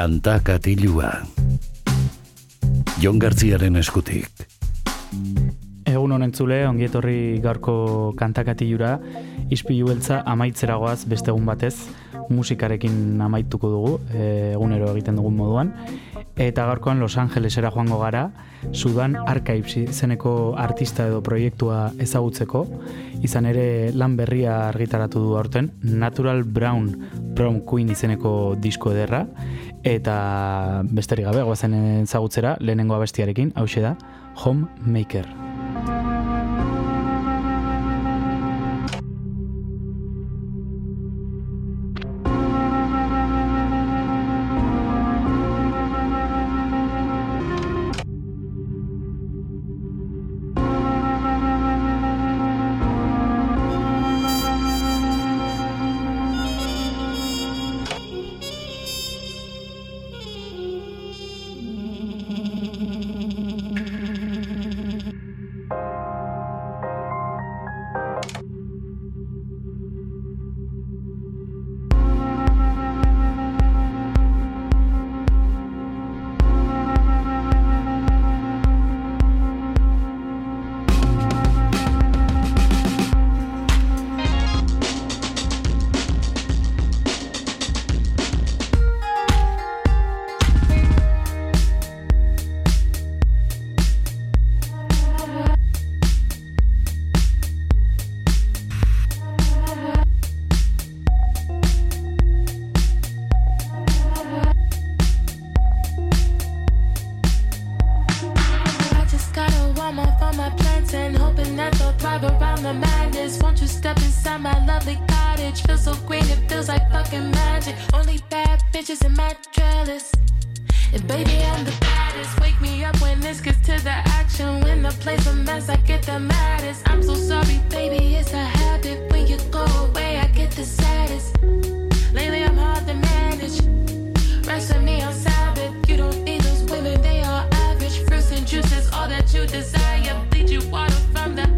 Kanta katilua. Jon Gartziaren eskutik.
Egun honen zule, ongietorri gaurko kantakatilura, ispilu beltza amaitzeragoaz beste egun batez, musikarekin amaituko dugu, e, egunero egiten dugun moduan. Eta gaurkoan Los Angelesera joango gara, Sudan Archives izeneko artista edo proiektua ezagutzeko, izan ere lan berria argitaratu du aurten, Natural Brown Prom Queen izeneko disko ederra, eta besterik gabe, goazen ezagutzera, lehenengo abestiarekin, hause da, Homemaker.
I bitches in my trellis. And baby, I'm the baddest. Wake me up when this gets to the action. When the place a mess, I get the maddest. I'm so sorry, baby, it's a habit. When you go away, I get the saddest. Lately, I'm hard to manage. Rest with me on Sabbath. You don't need those women, they are average. Fruits and juices, all that you desire. Bleed you water from the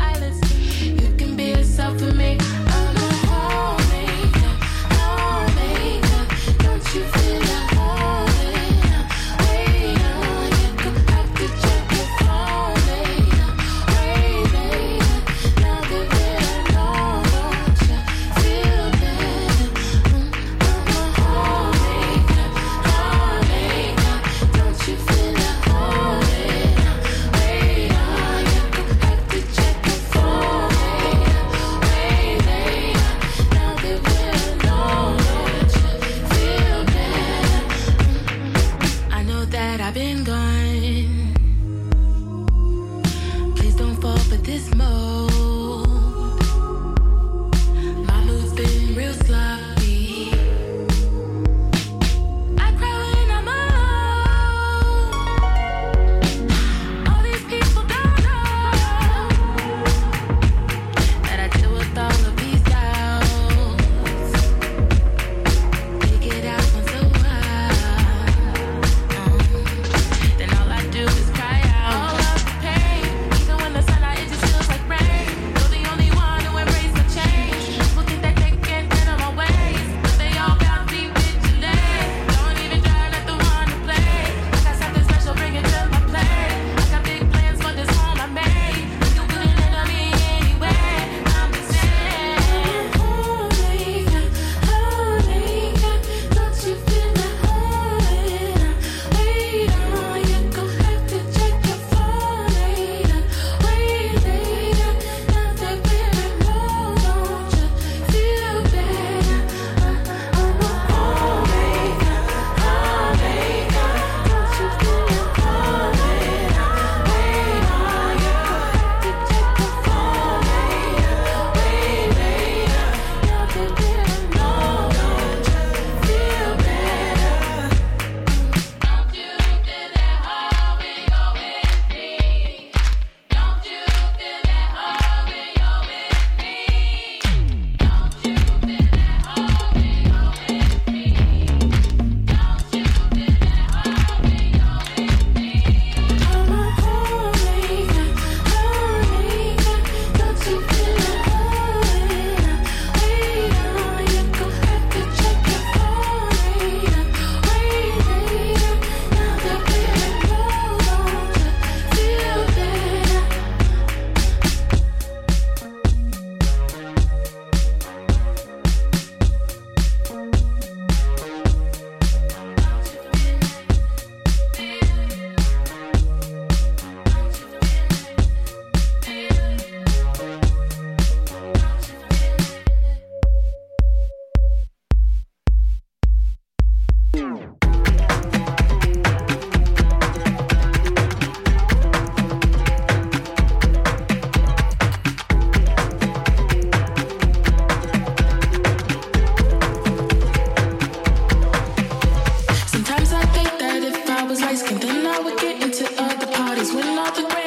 get
into other parties. When all the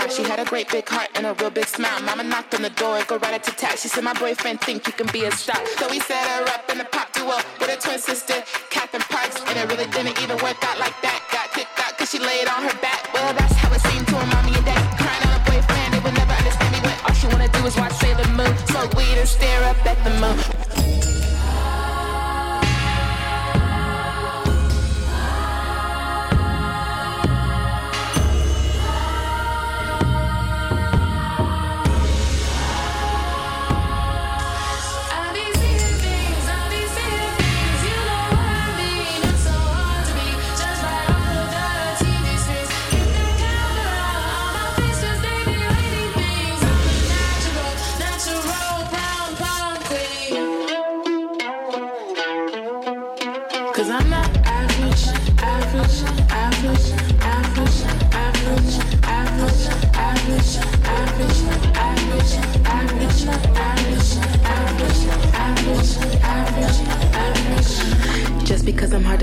Sudan. She had a great big heart and a real big smile. Mama knocked on the door, go right at to tat. She said, My boyfriend think you can be a star. So we set her up in a pop duo with her twin sister, Catherine Parks. And it really didn't even work out like that. Got kicked out cause she laid on her back. Well, that's how it seemed to her mommy and daddy. Crying on a boyfriend, they would never understand me when all she wanna do is watch Sailor Moon. Smoke weed and stare up at the moon.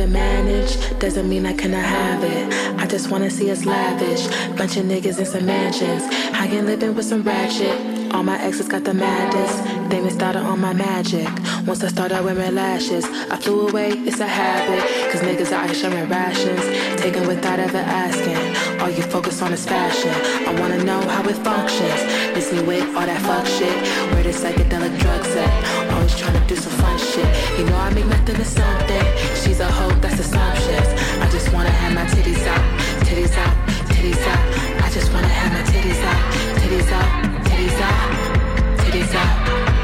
Manage doesn't mean I cannot have it. I just wanna see us lavish. Bunch of niggas in some mansions. I ain't living with some ratchet. All my exes got the madness. They missed out on my magic. Once I started wearing lashes, I flew away, it's a habit. Cause niggas out here sharing rations. Taking without ever asking. All you focus on is fashion. I wanna know how it functions. Miss me with all that fuck shit. Where the psychedelic drugs at? Always trying to do some fun shit. You know I make nothing to something. She's a hoe, that's assumptions. I just wanna have my titties out, titties out, titties out. I just wanna have my titties out, titties out, titties out, titties out,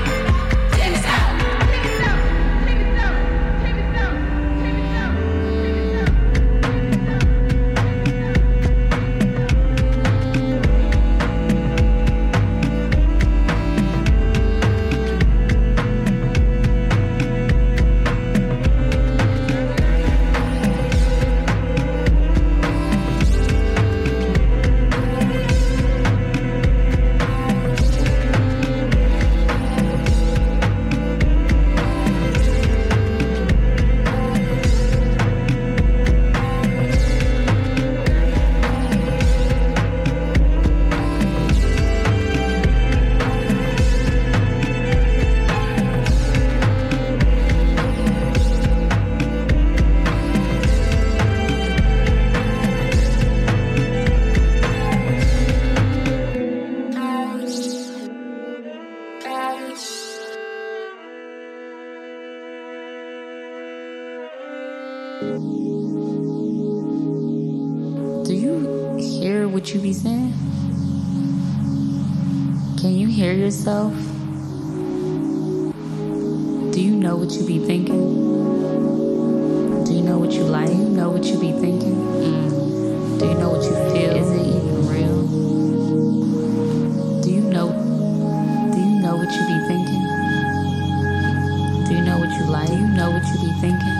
know what you be thinking?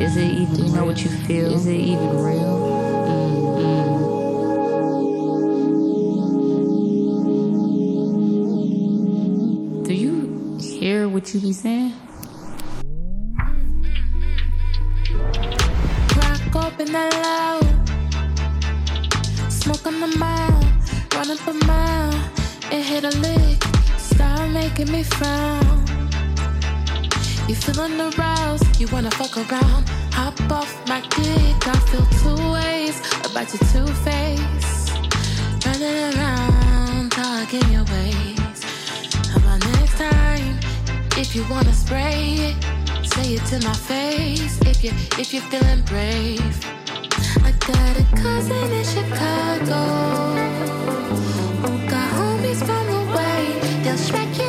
Is it even? Do you know what you feel? Is it even real? Mm-hmm. Do you hear what you be saying?
Crack open that loud. Smoke on the mile. Run up a mile. It hit a lick. Start making me frown. You feeling aroused. You wanna fuck around. Hop off my dick. I feel two ways about your two face. Running around, talking your ways. How about next time? If you wanna spray it, say it to my face. If you if you're feeling brave, I got a cousin in Chicago. Got homies from the way they'll smack you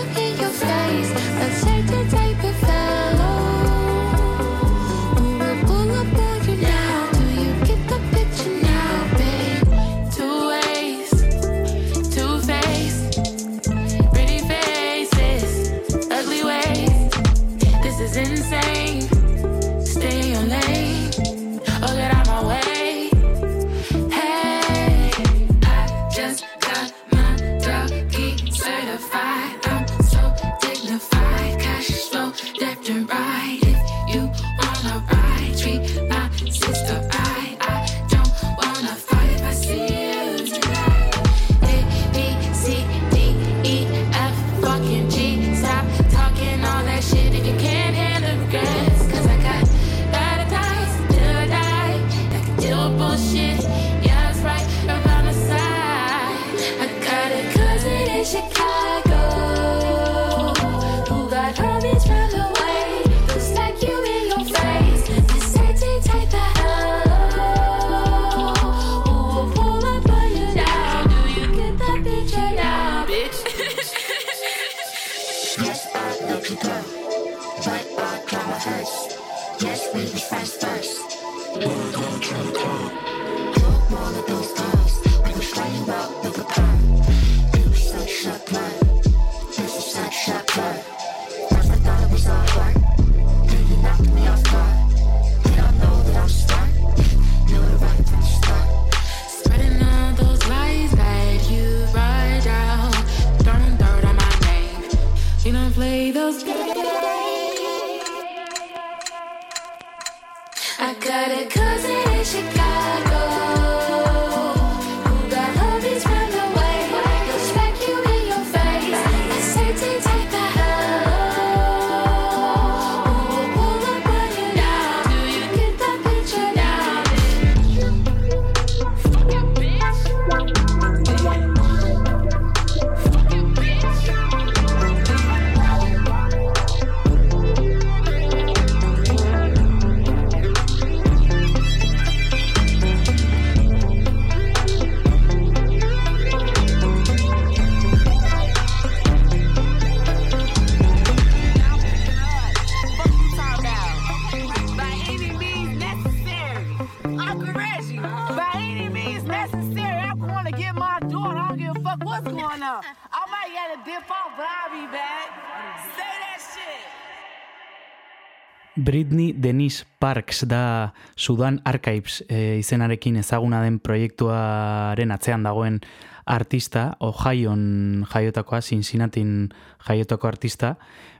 Britney Denise Parks da Sudan Archives e, izenarekin ezaguna den proiektuaren atzean dagoen artista, Ohioan jaiotakoa, Cincinnatiin jaiotako artista,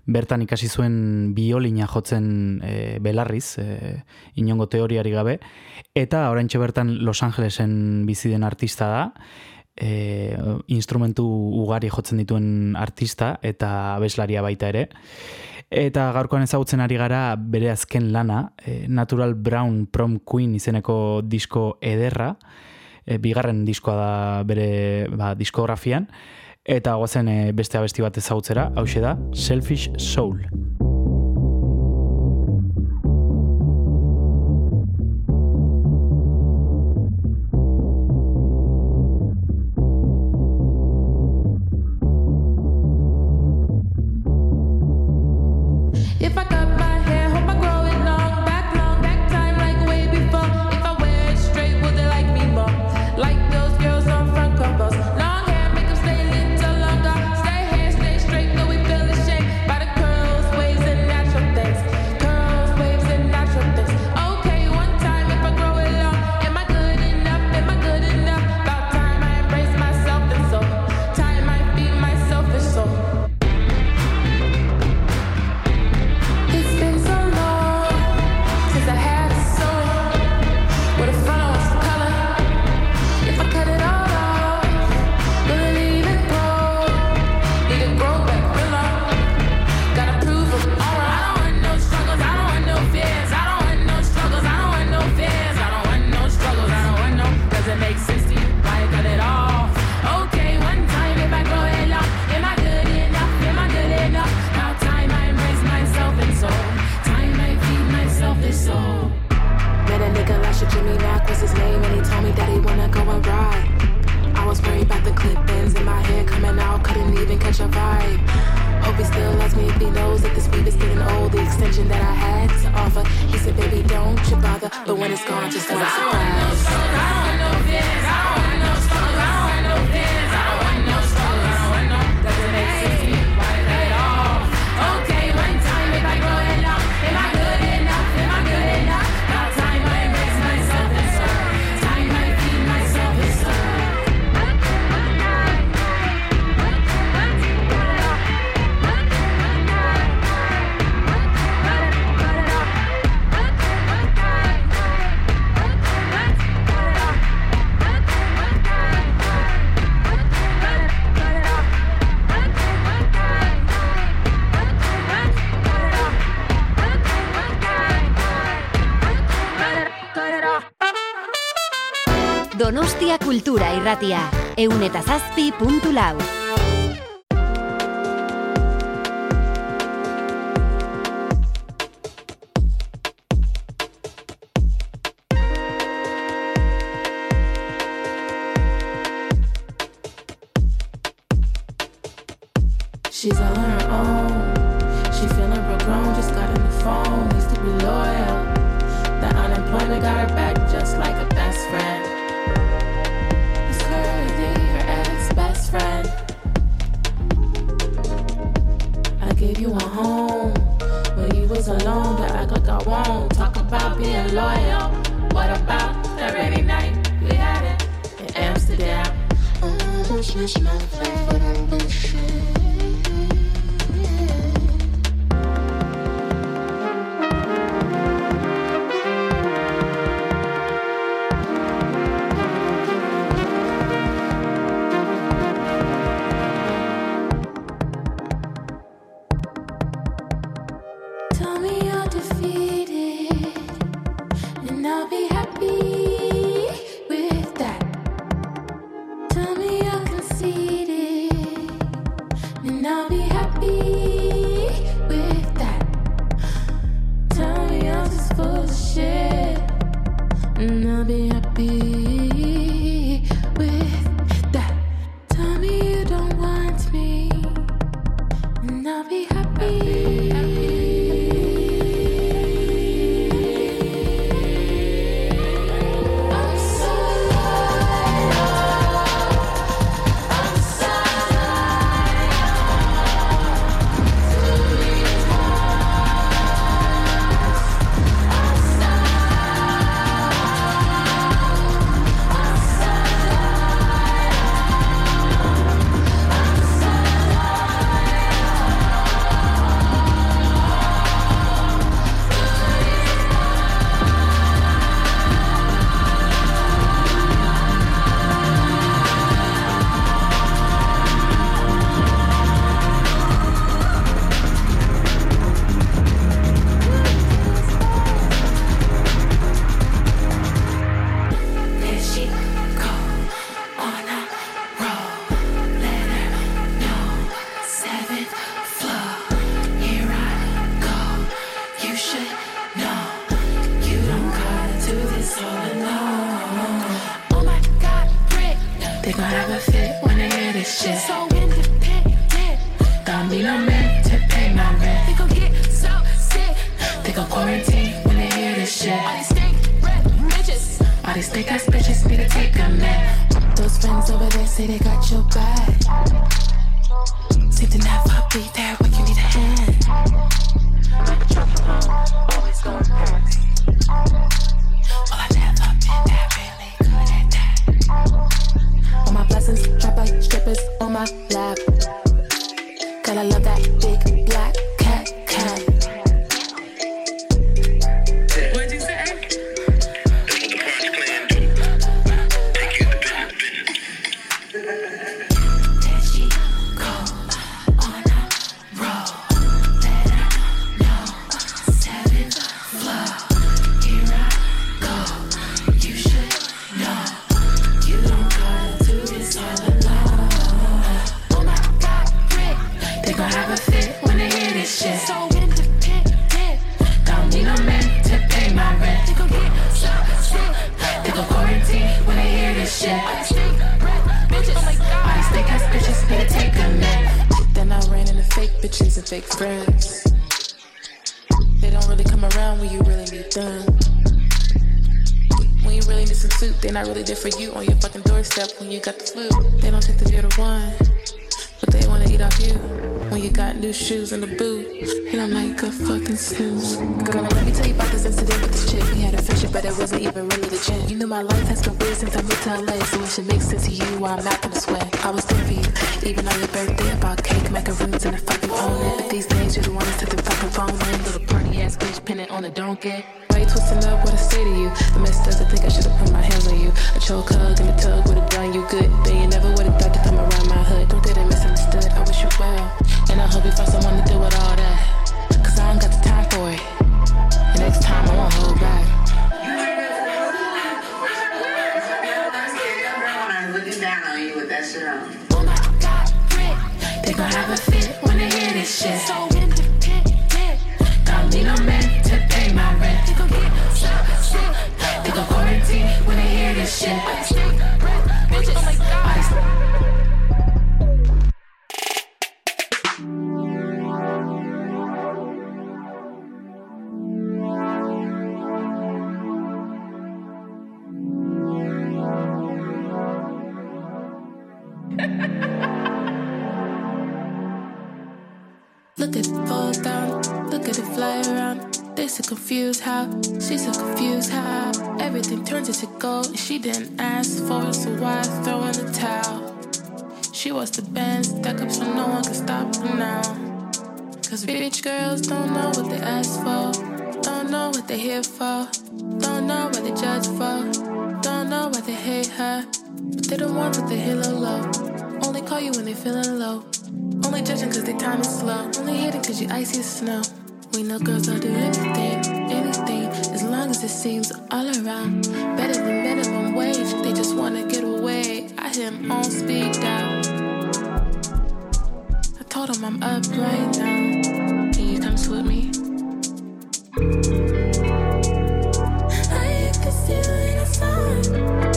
bertan ikasi zuen biolina jotzen e, belarriz, e, inongo teoriari gabe, eta oraintxe bertan Los Angelesen bizi den artista da, e, instrumentu ugari jotzen dituen artista eta abeslaria baita ere. Eta gaurkoan ezagutzen ari gara bere azken lana, eh, Natural Brown Prom Queen izeneko disko ederra, eh, bigarren diskoa da bere ba, diskografian, eta goazen eh, beste abesti bat ezagutzera, hau da Selfish Soul.
irratia, eun.
smash my face. There for you on your fucking doorstep when you got the flu. They don't think that you're the one, but they wanna eat off you. When you got new shoes in the boot, you don't like a fucking snooze. Girl, let me tell you about this incident with this chick. We had a friendship, but it wasn't even really legit. You knew my life has been weird since I moved to LA, so it should make sense to you why I'm not gonna sweat. I was there for you, even on your birthday. I bought cake, macaroons, and I fucking it. But these days, you're the one took the fucking phone in. Little party ass bitch pinning on a donkey. Why you twisting up what I say to you? The mess doesn't think I should've choke hug and a tug would've done you good. But you never would've thought to come around my hood. Don't get it misunderstood. I wish you well. And I hope you find someone to do with all that. Cause I don't got the time for it. And next time I won't hold back.
Down on you with that shit on.
Oh my God, Rick. They gon' have a fit when they hear this shit. So The bands stuck up so no one can stop them now. Cause rich girls don't know what they ask for. Don't know what they here for. Don't know what they judge for. Don't know why they hate her. But they don't want what they hear low. Only call you when they feeling low. Only judging cause their time is slow. Only hating cause you icy as snow. We know girls will do anything, anything, as long as it seems all around. Better than minimum wage, they just wanna get away. I hit them on speed dial told him I'm up right now. Can He comes with me. I could see when I.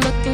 Looking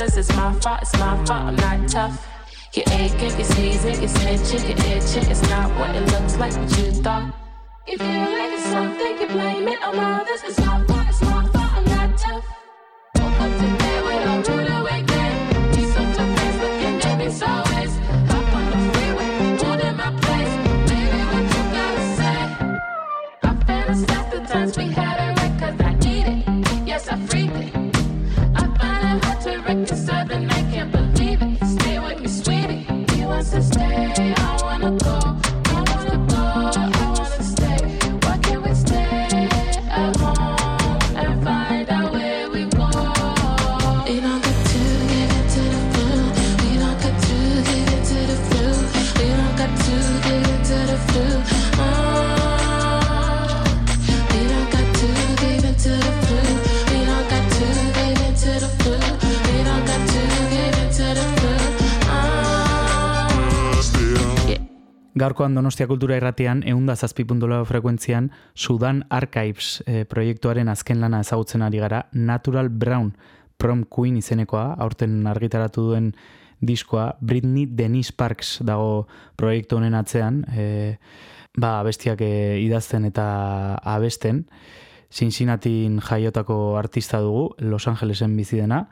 on.
It's my fault, it's my fault, I'm not tough. You're aching, you're seizing, it's itching, you're itching. It's not what it looks like, what you thought. You feel like it's something, you blame it on others. It's
Gaurkoan Donostia Kultura Irratian eunda zazpi frekuentzian Sudan Archives eh, proiektuaren azken lana ezagutzen ari gara Natural Brown Prom Queen izenekoa, aurten argitaratu duen diskoa, Britney Denise Parks dago proiektu honen atzean, eh, ba, bestiak idazten eta abesten, Cincinnatin jaiotako artista dugu, Los Angelesen bizi dena,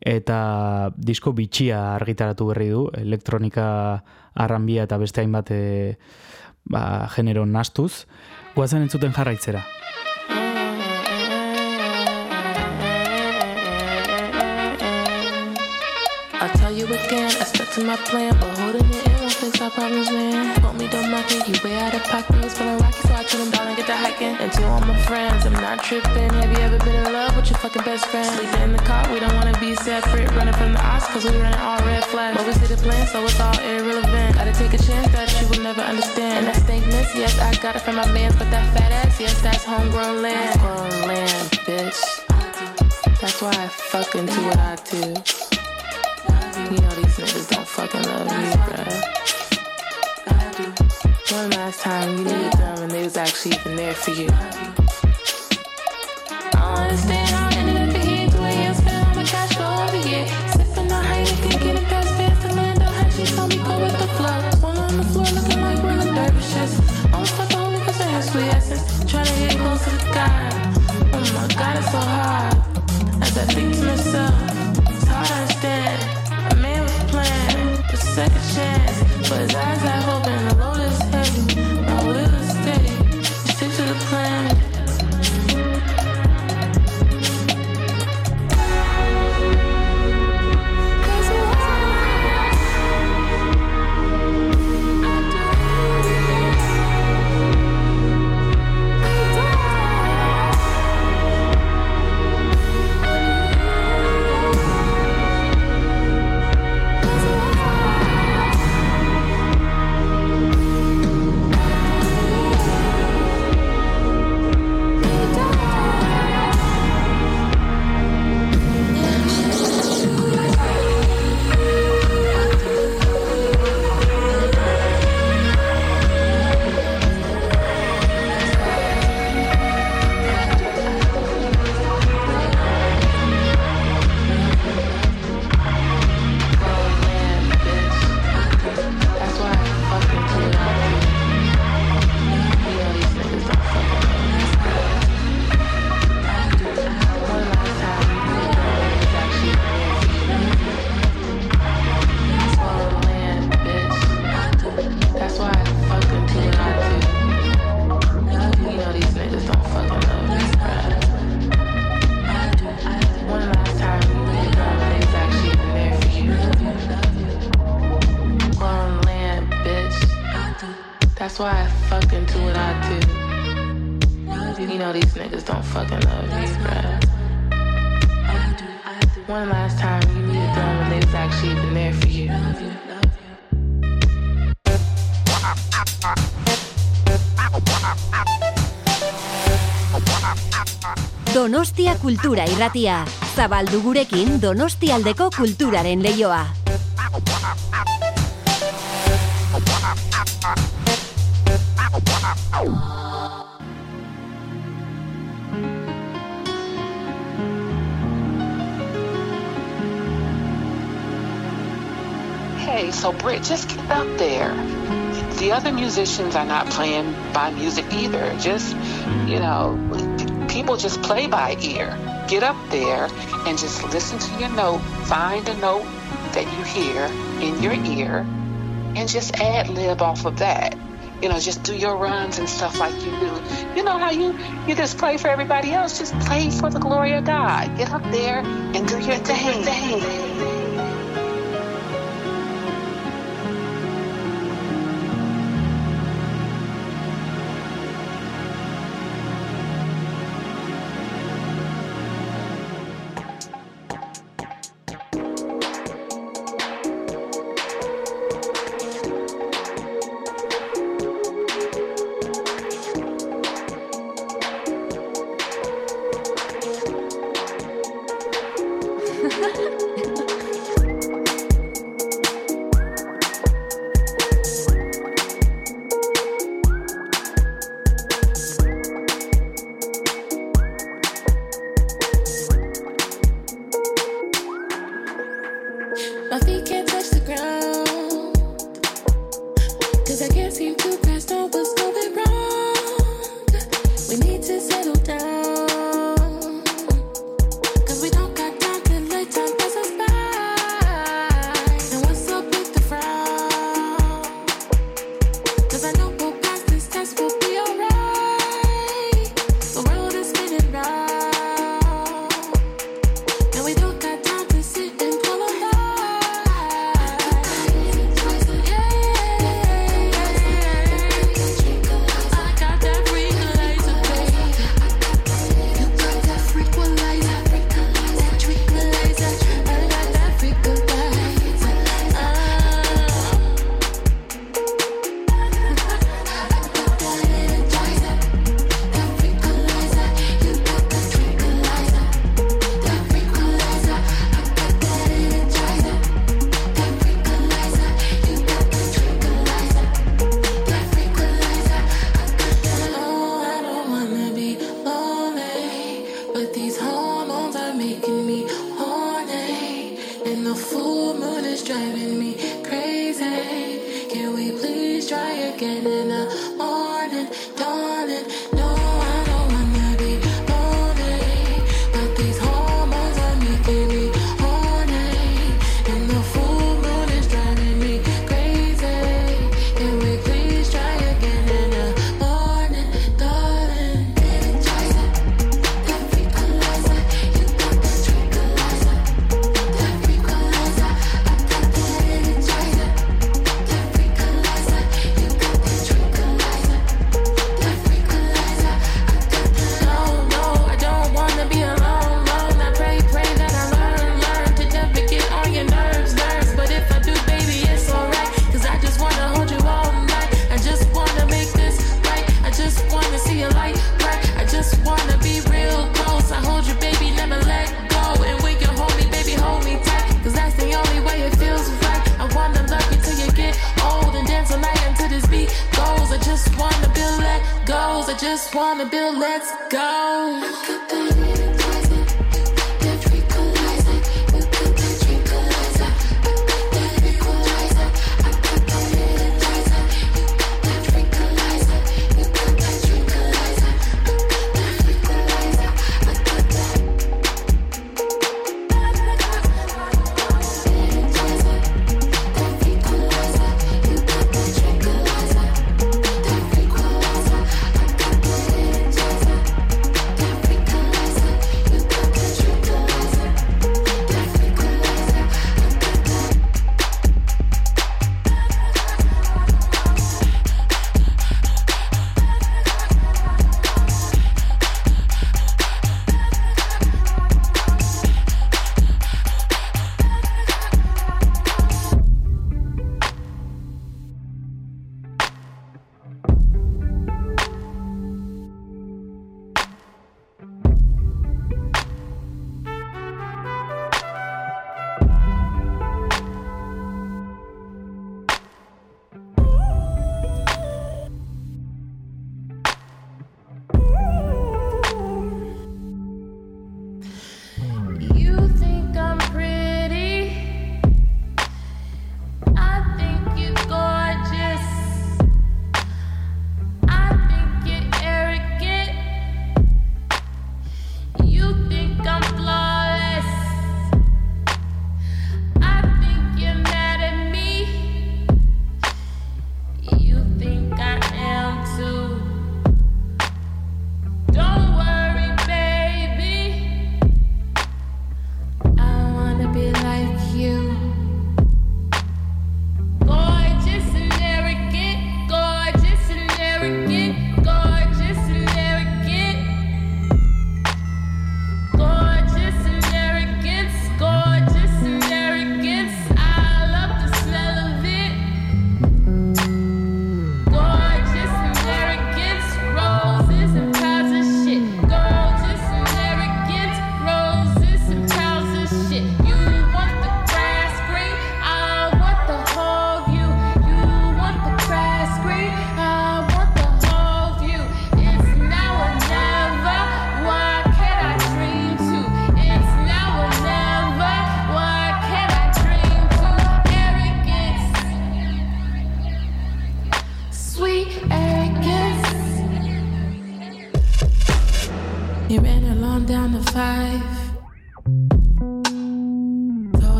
eta disko bitxia argitaratu berri du, elektronika arranbia eta beste hainbat e, ba, genero nastuz. Guazen entzuten jarraitzera.
I'll tell you again, I stuck to my plan, but holding it in fix our problems, man. Me don't knock it, you way out of pocket, was feeling rocky, so I told him down and get the hiking. And to all my friends, I'm not tripping. Have you ever been in love with your fucking best friend? Sleeping in the car, we don't wanna be separate. Running from the odds, cause we running all red flags. But we see the plan, so it's all irrelevant. Gotta take a chance that you will never understand. And that stankness, yes, I got it from my mans, but that fat ass, yes, that's homegrown land. Homegrown land, bitch. That's why I fucking do what I do. You know these niggas don't fucking love me, bruh. One last time you needed them and they was actually even there for you. I understand how ended up here the way I spent all my cash over here. Sipping. She told me go with the flow. One on the floor looking like. Almost sweet essence. Trying to get close to the sky. Oh my god, it's so hard. As I think to myself,
Kultura irratia. Zabaldu gurekin Donostialdeko kulturaren leioa.
Hey, so Britt, just get out there. The other musicians are not playing by music either. Just, you know, people just play by ear get up there and just listen to your note, find a note that you hear in your mm-hmm. ear, and just ad lib off of that. You know, just do your runs and stuff like you do. You know how you you just play for everybody else. Just play for the glory of God. Get up there and do your thing. thing.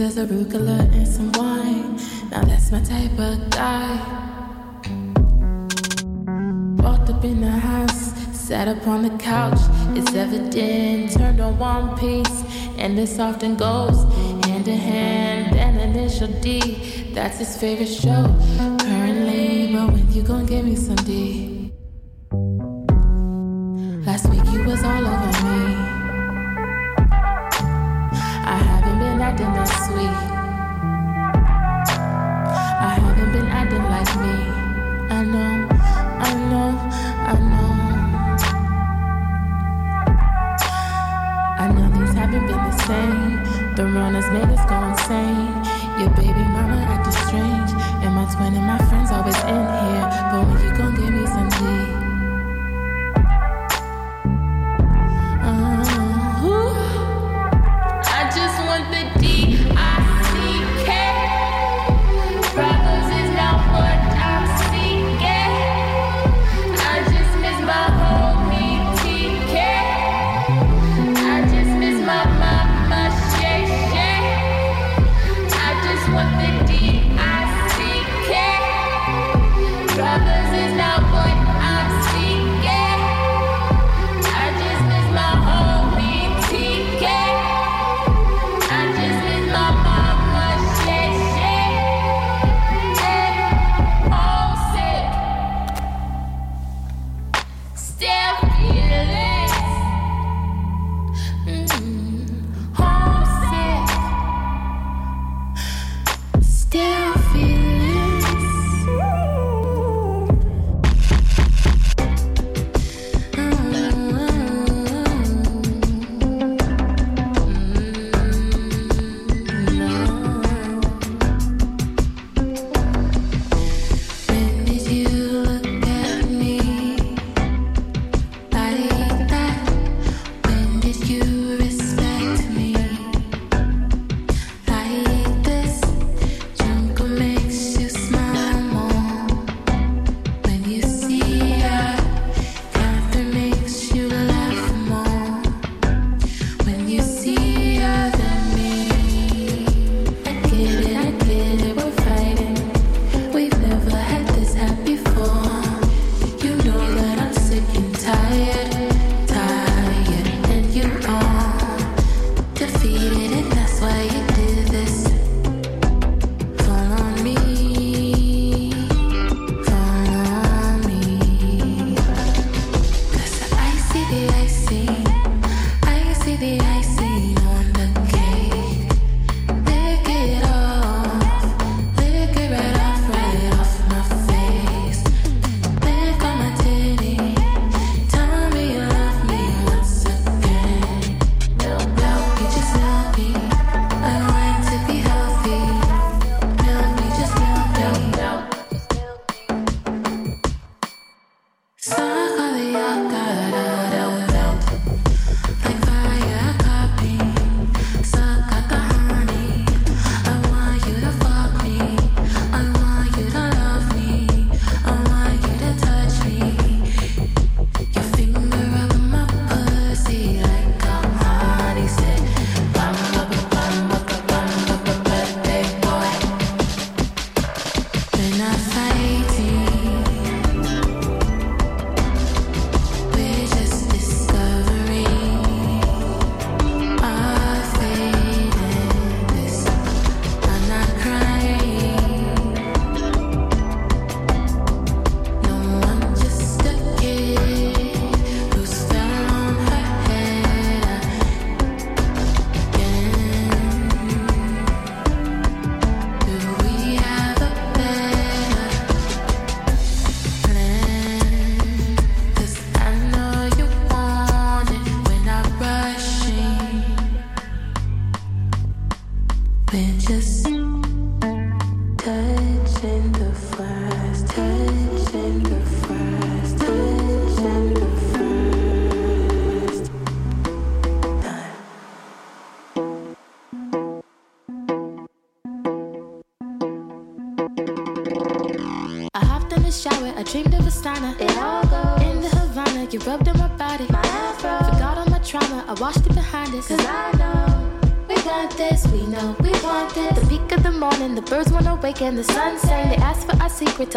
There's arugula and some wine. Now that's my type of guy. Walked up in the house, sat up on the couch. It's evident, turned on one piece, and this often goes hand in hand. An initial D, that's his favorite show currently. But when you gonna give me some D?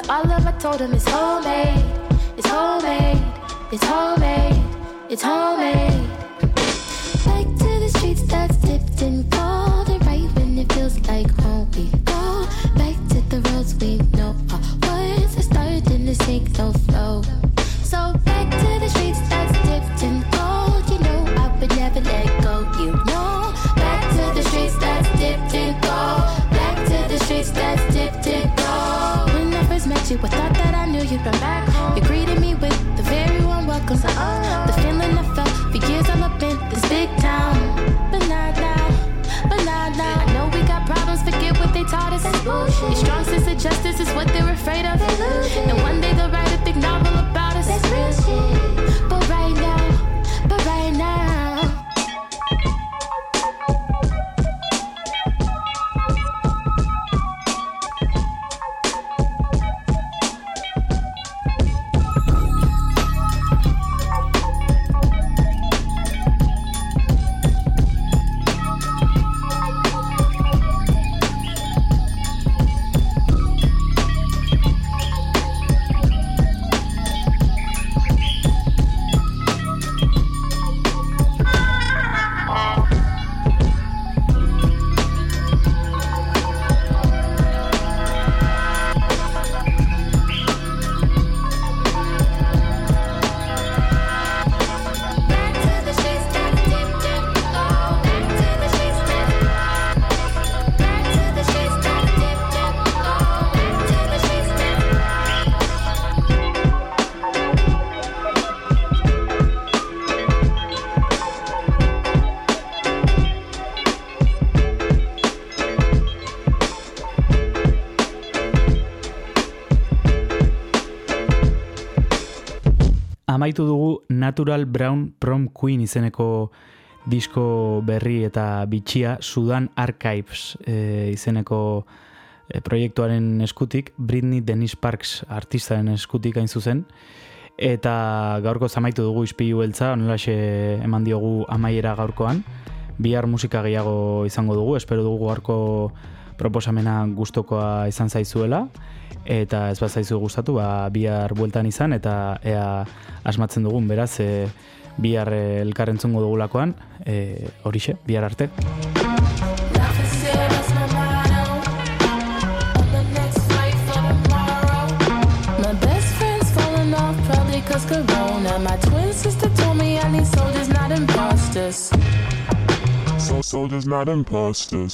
all of I
told him is
hold Natural Brown Prom Queen izeneko disko berri eta bitxia Sudan Archives e, izeneko e, proiektuaren eskutik, Britney Denise Parks artistaren eskutik hain zuzen, eta gaurko zamaitu dugu izpilu beltza, onolaxe eman diogu amaiera gaurkoan, bihar musika gehiago izango dugu, espero dugu gaurko proposamena gustokoa izan zaizuela, eta ez bat zaizu gustatu, ba, bihar bueltan izan, eta ea asmatzen dugun, beraz, e, bihar elkarrentzungo dugulakoan, e, horixe, bihar arte.
Corona, my twin sister told me I need soldiers, not imposters.
So soldiers, not imposters.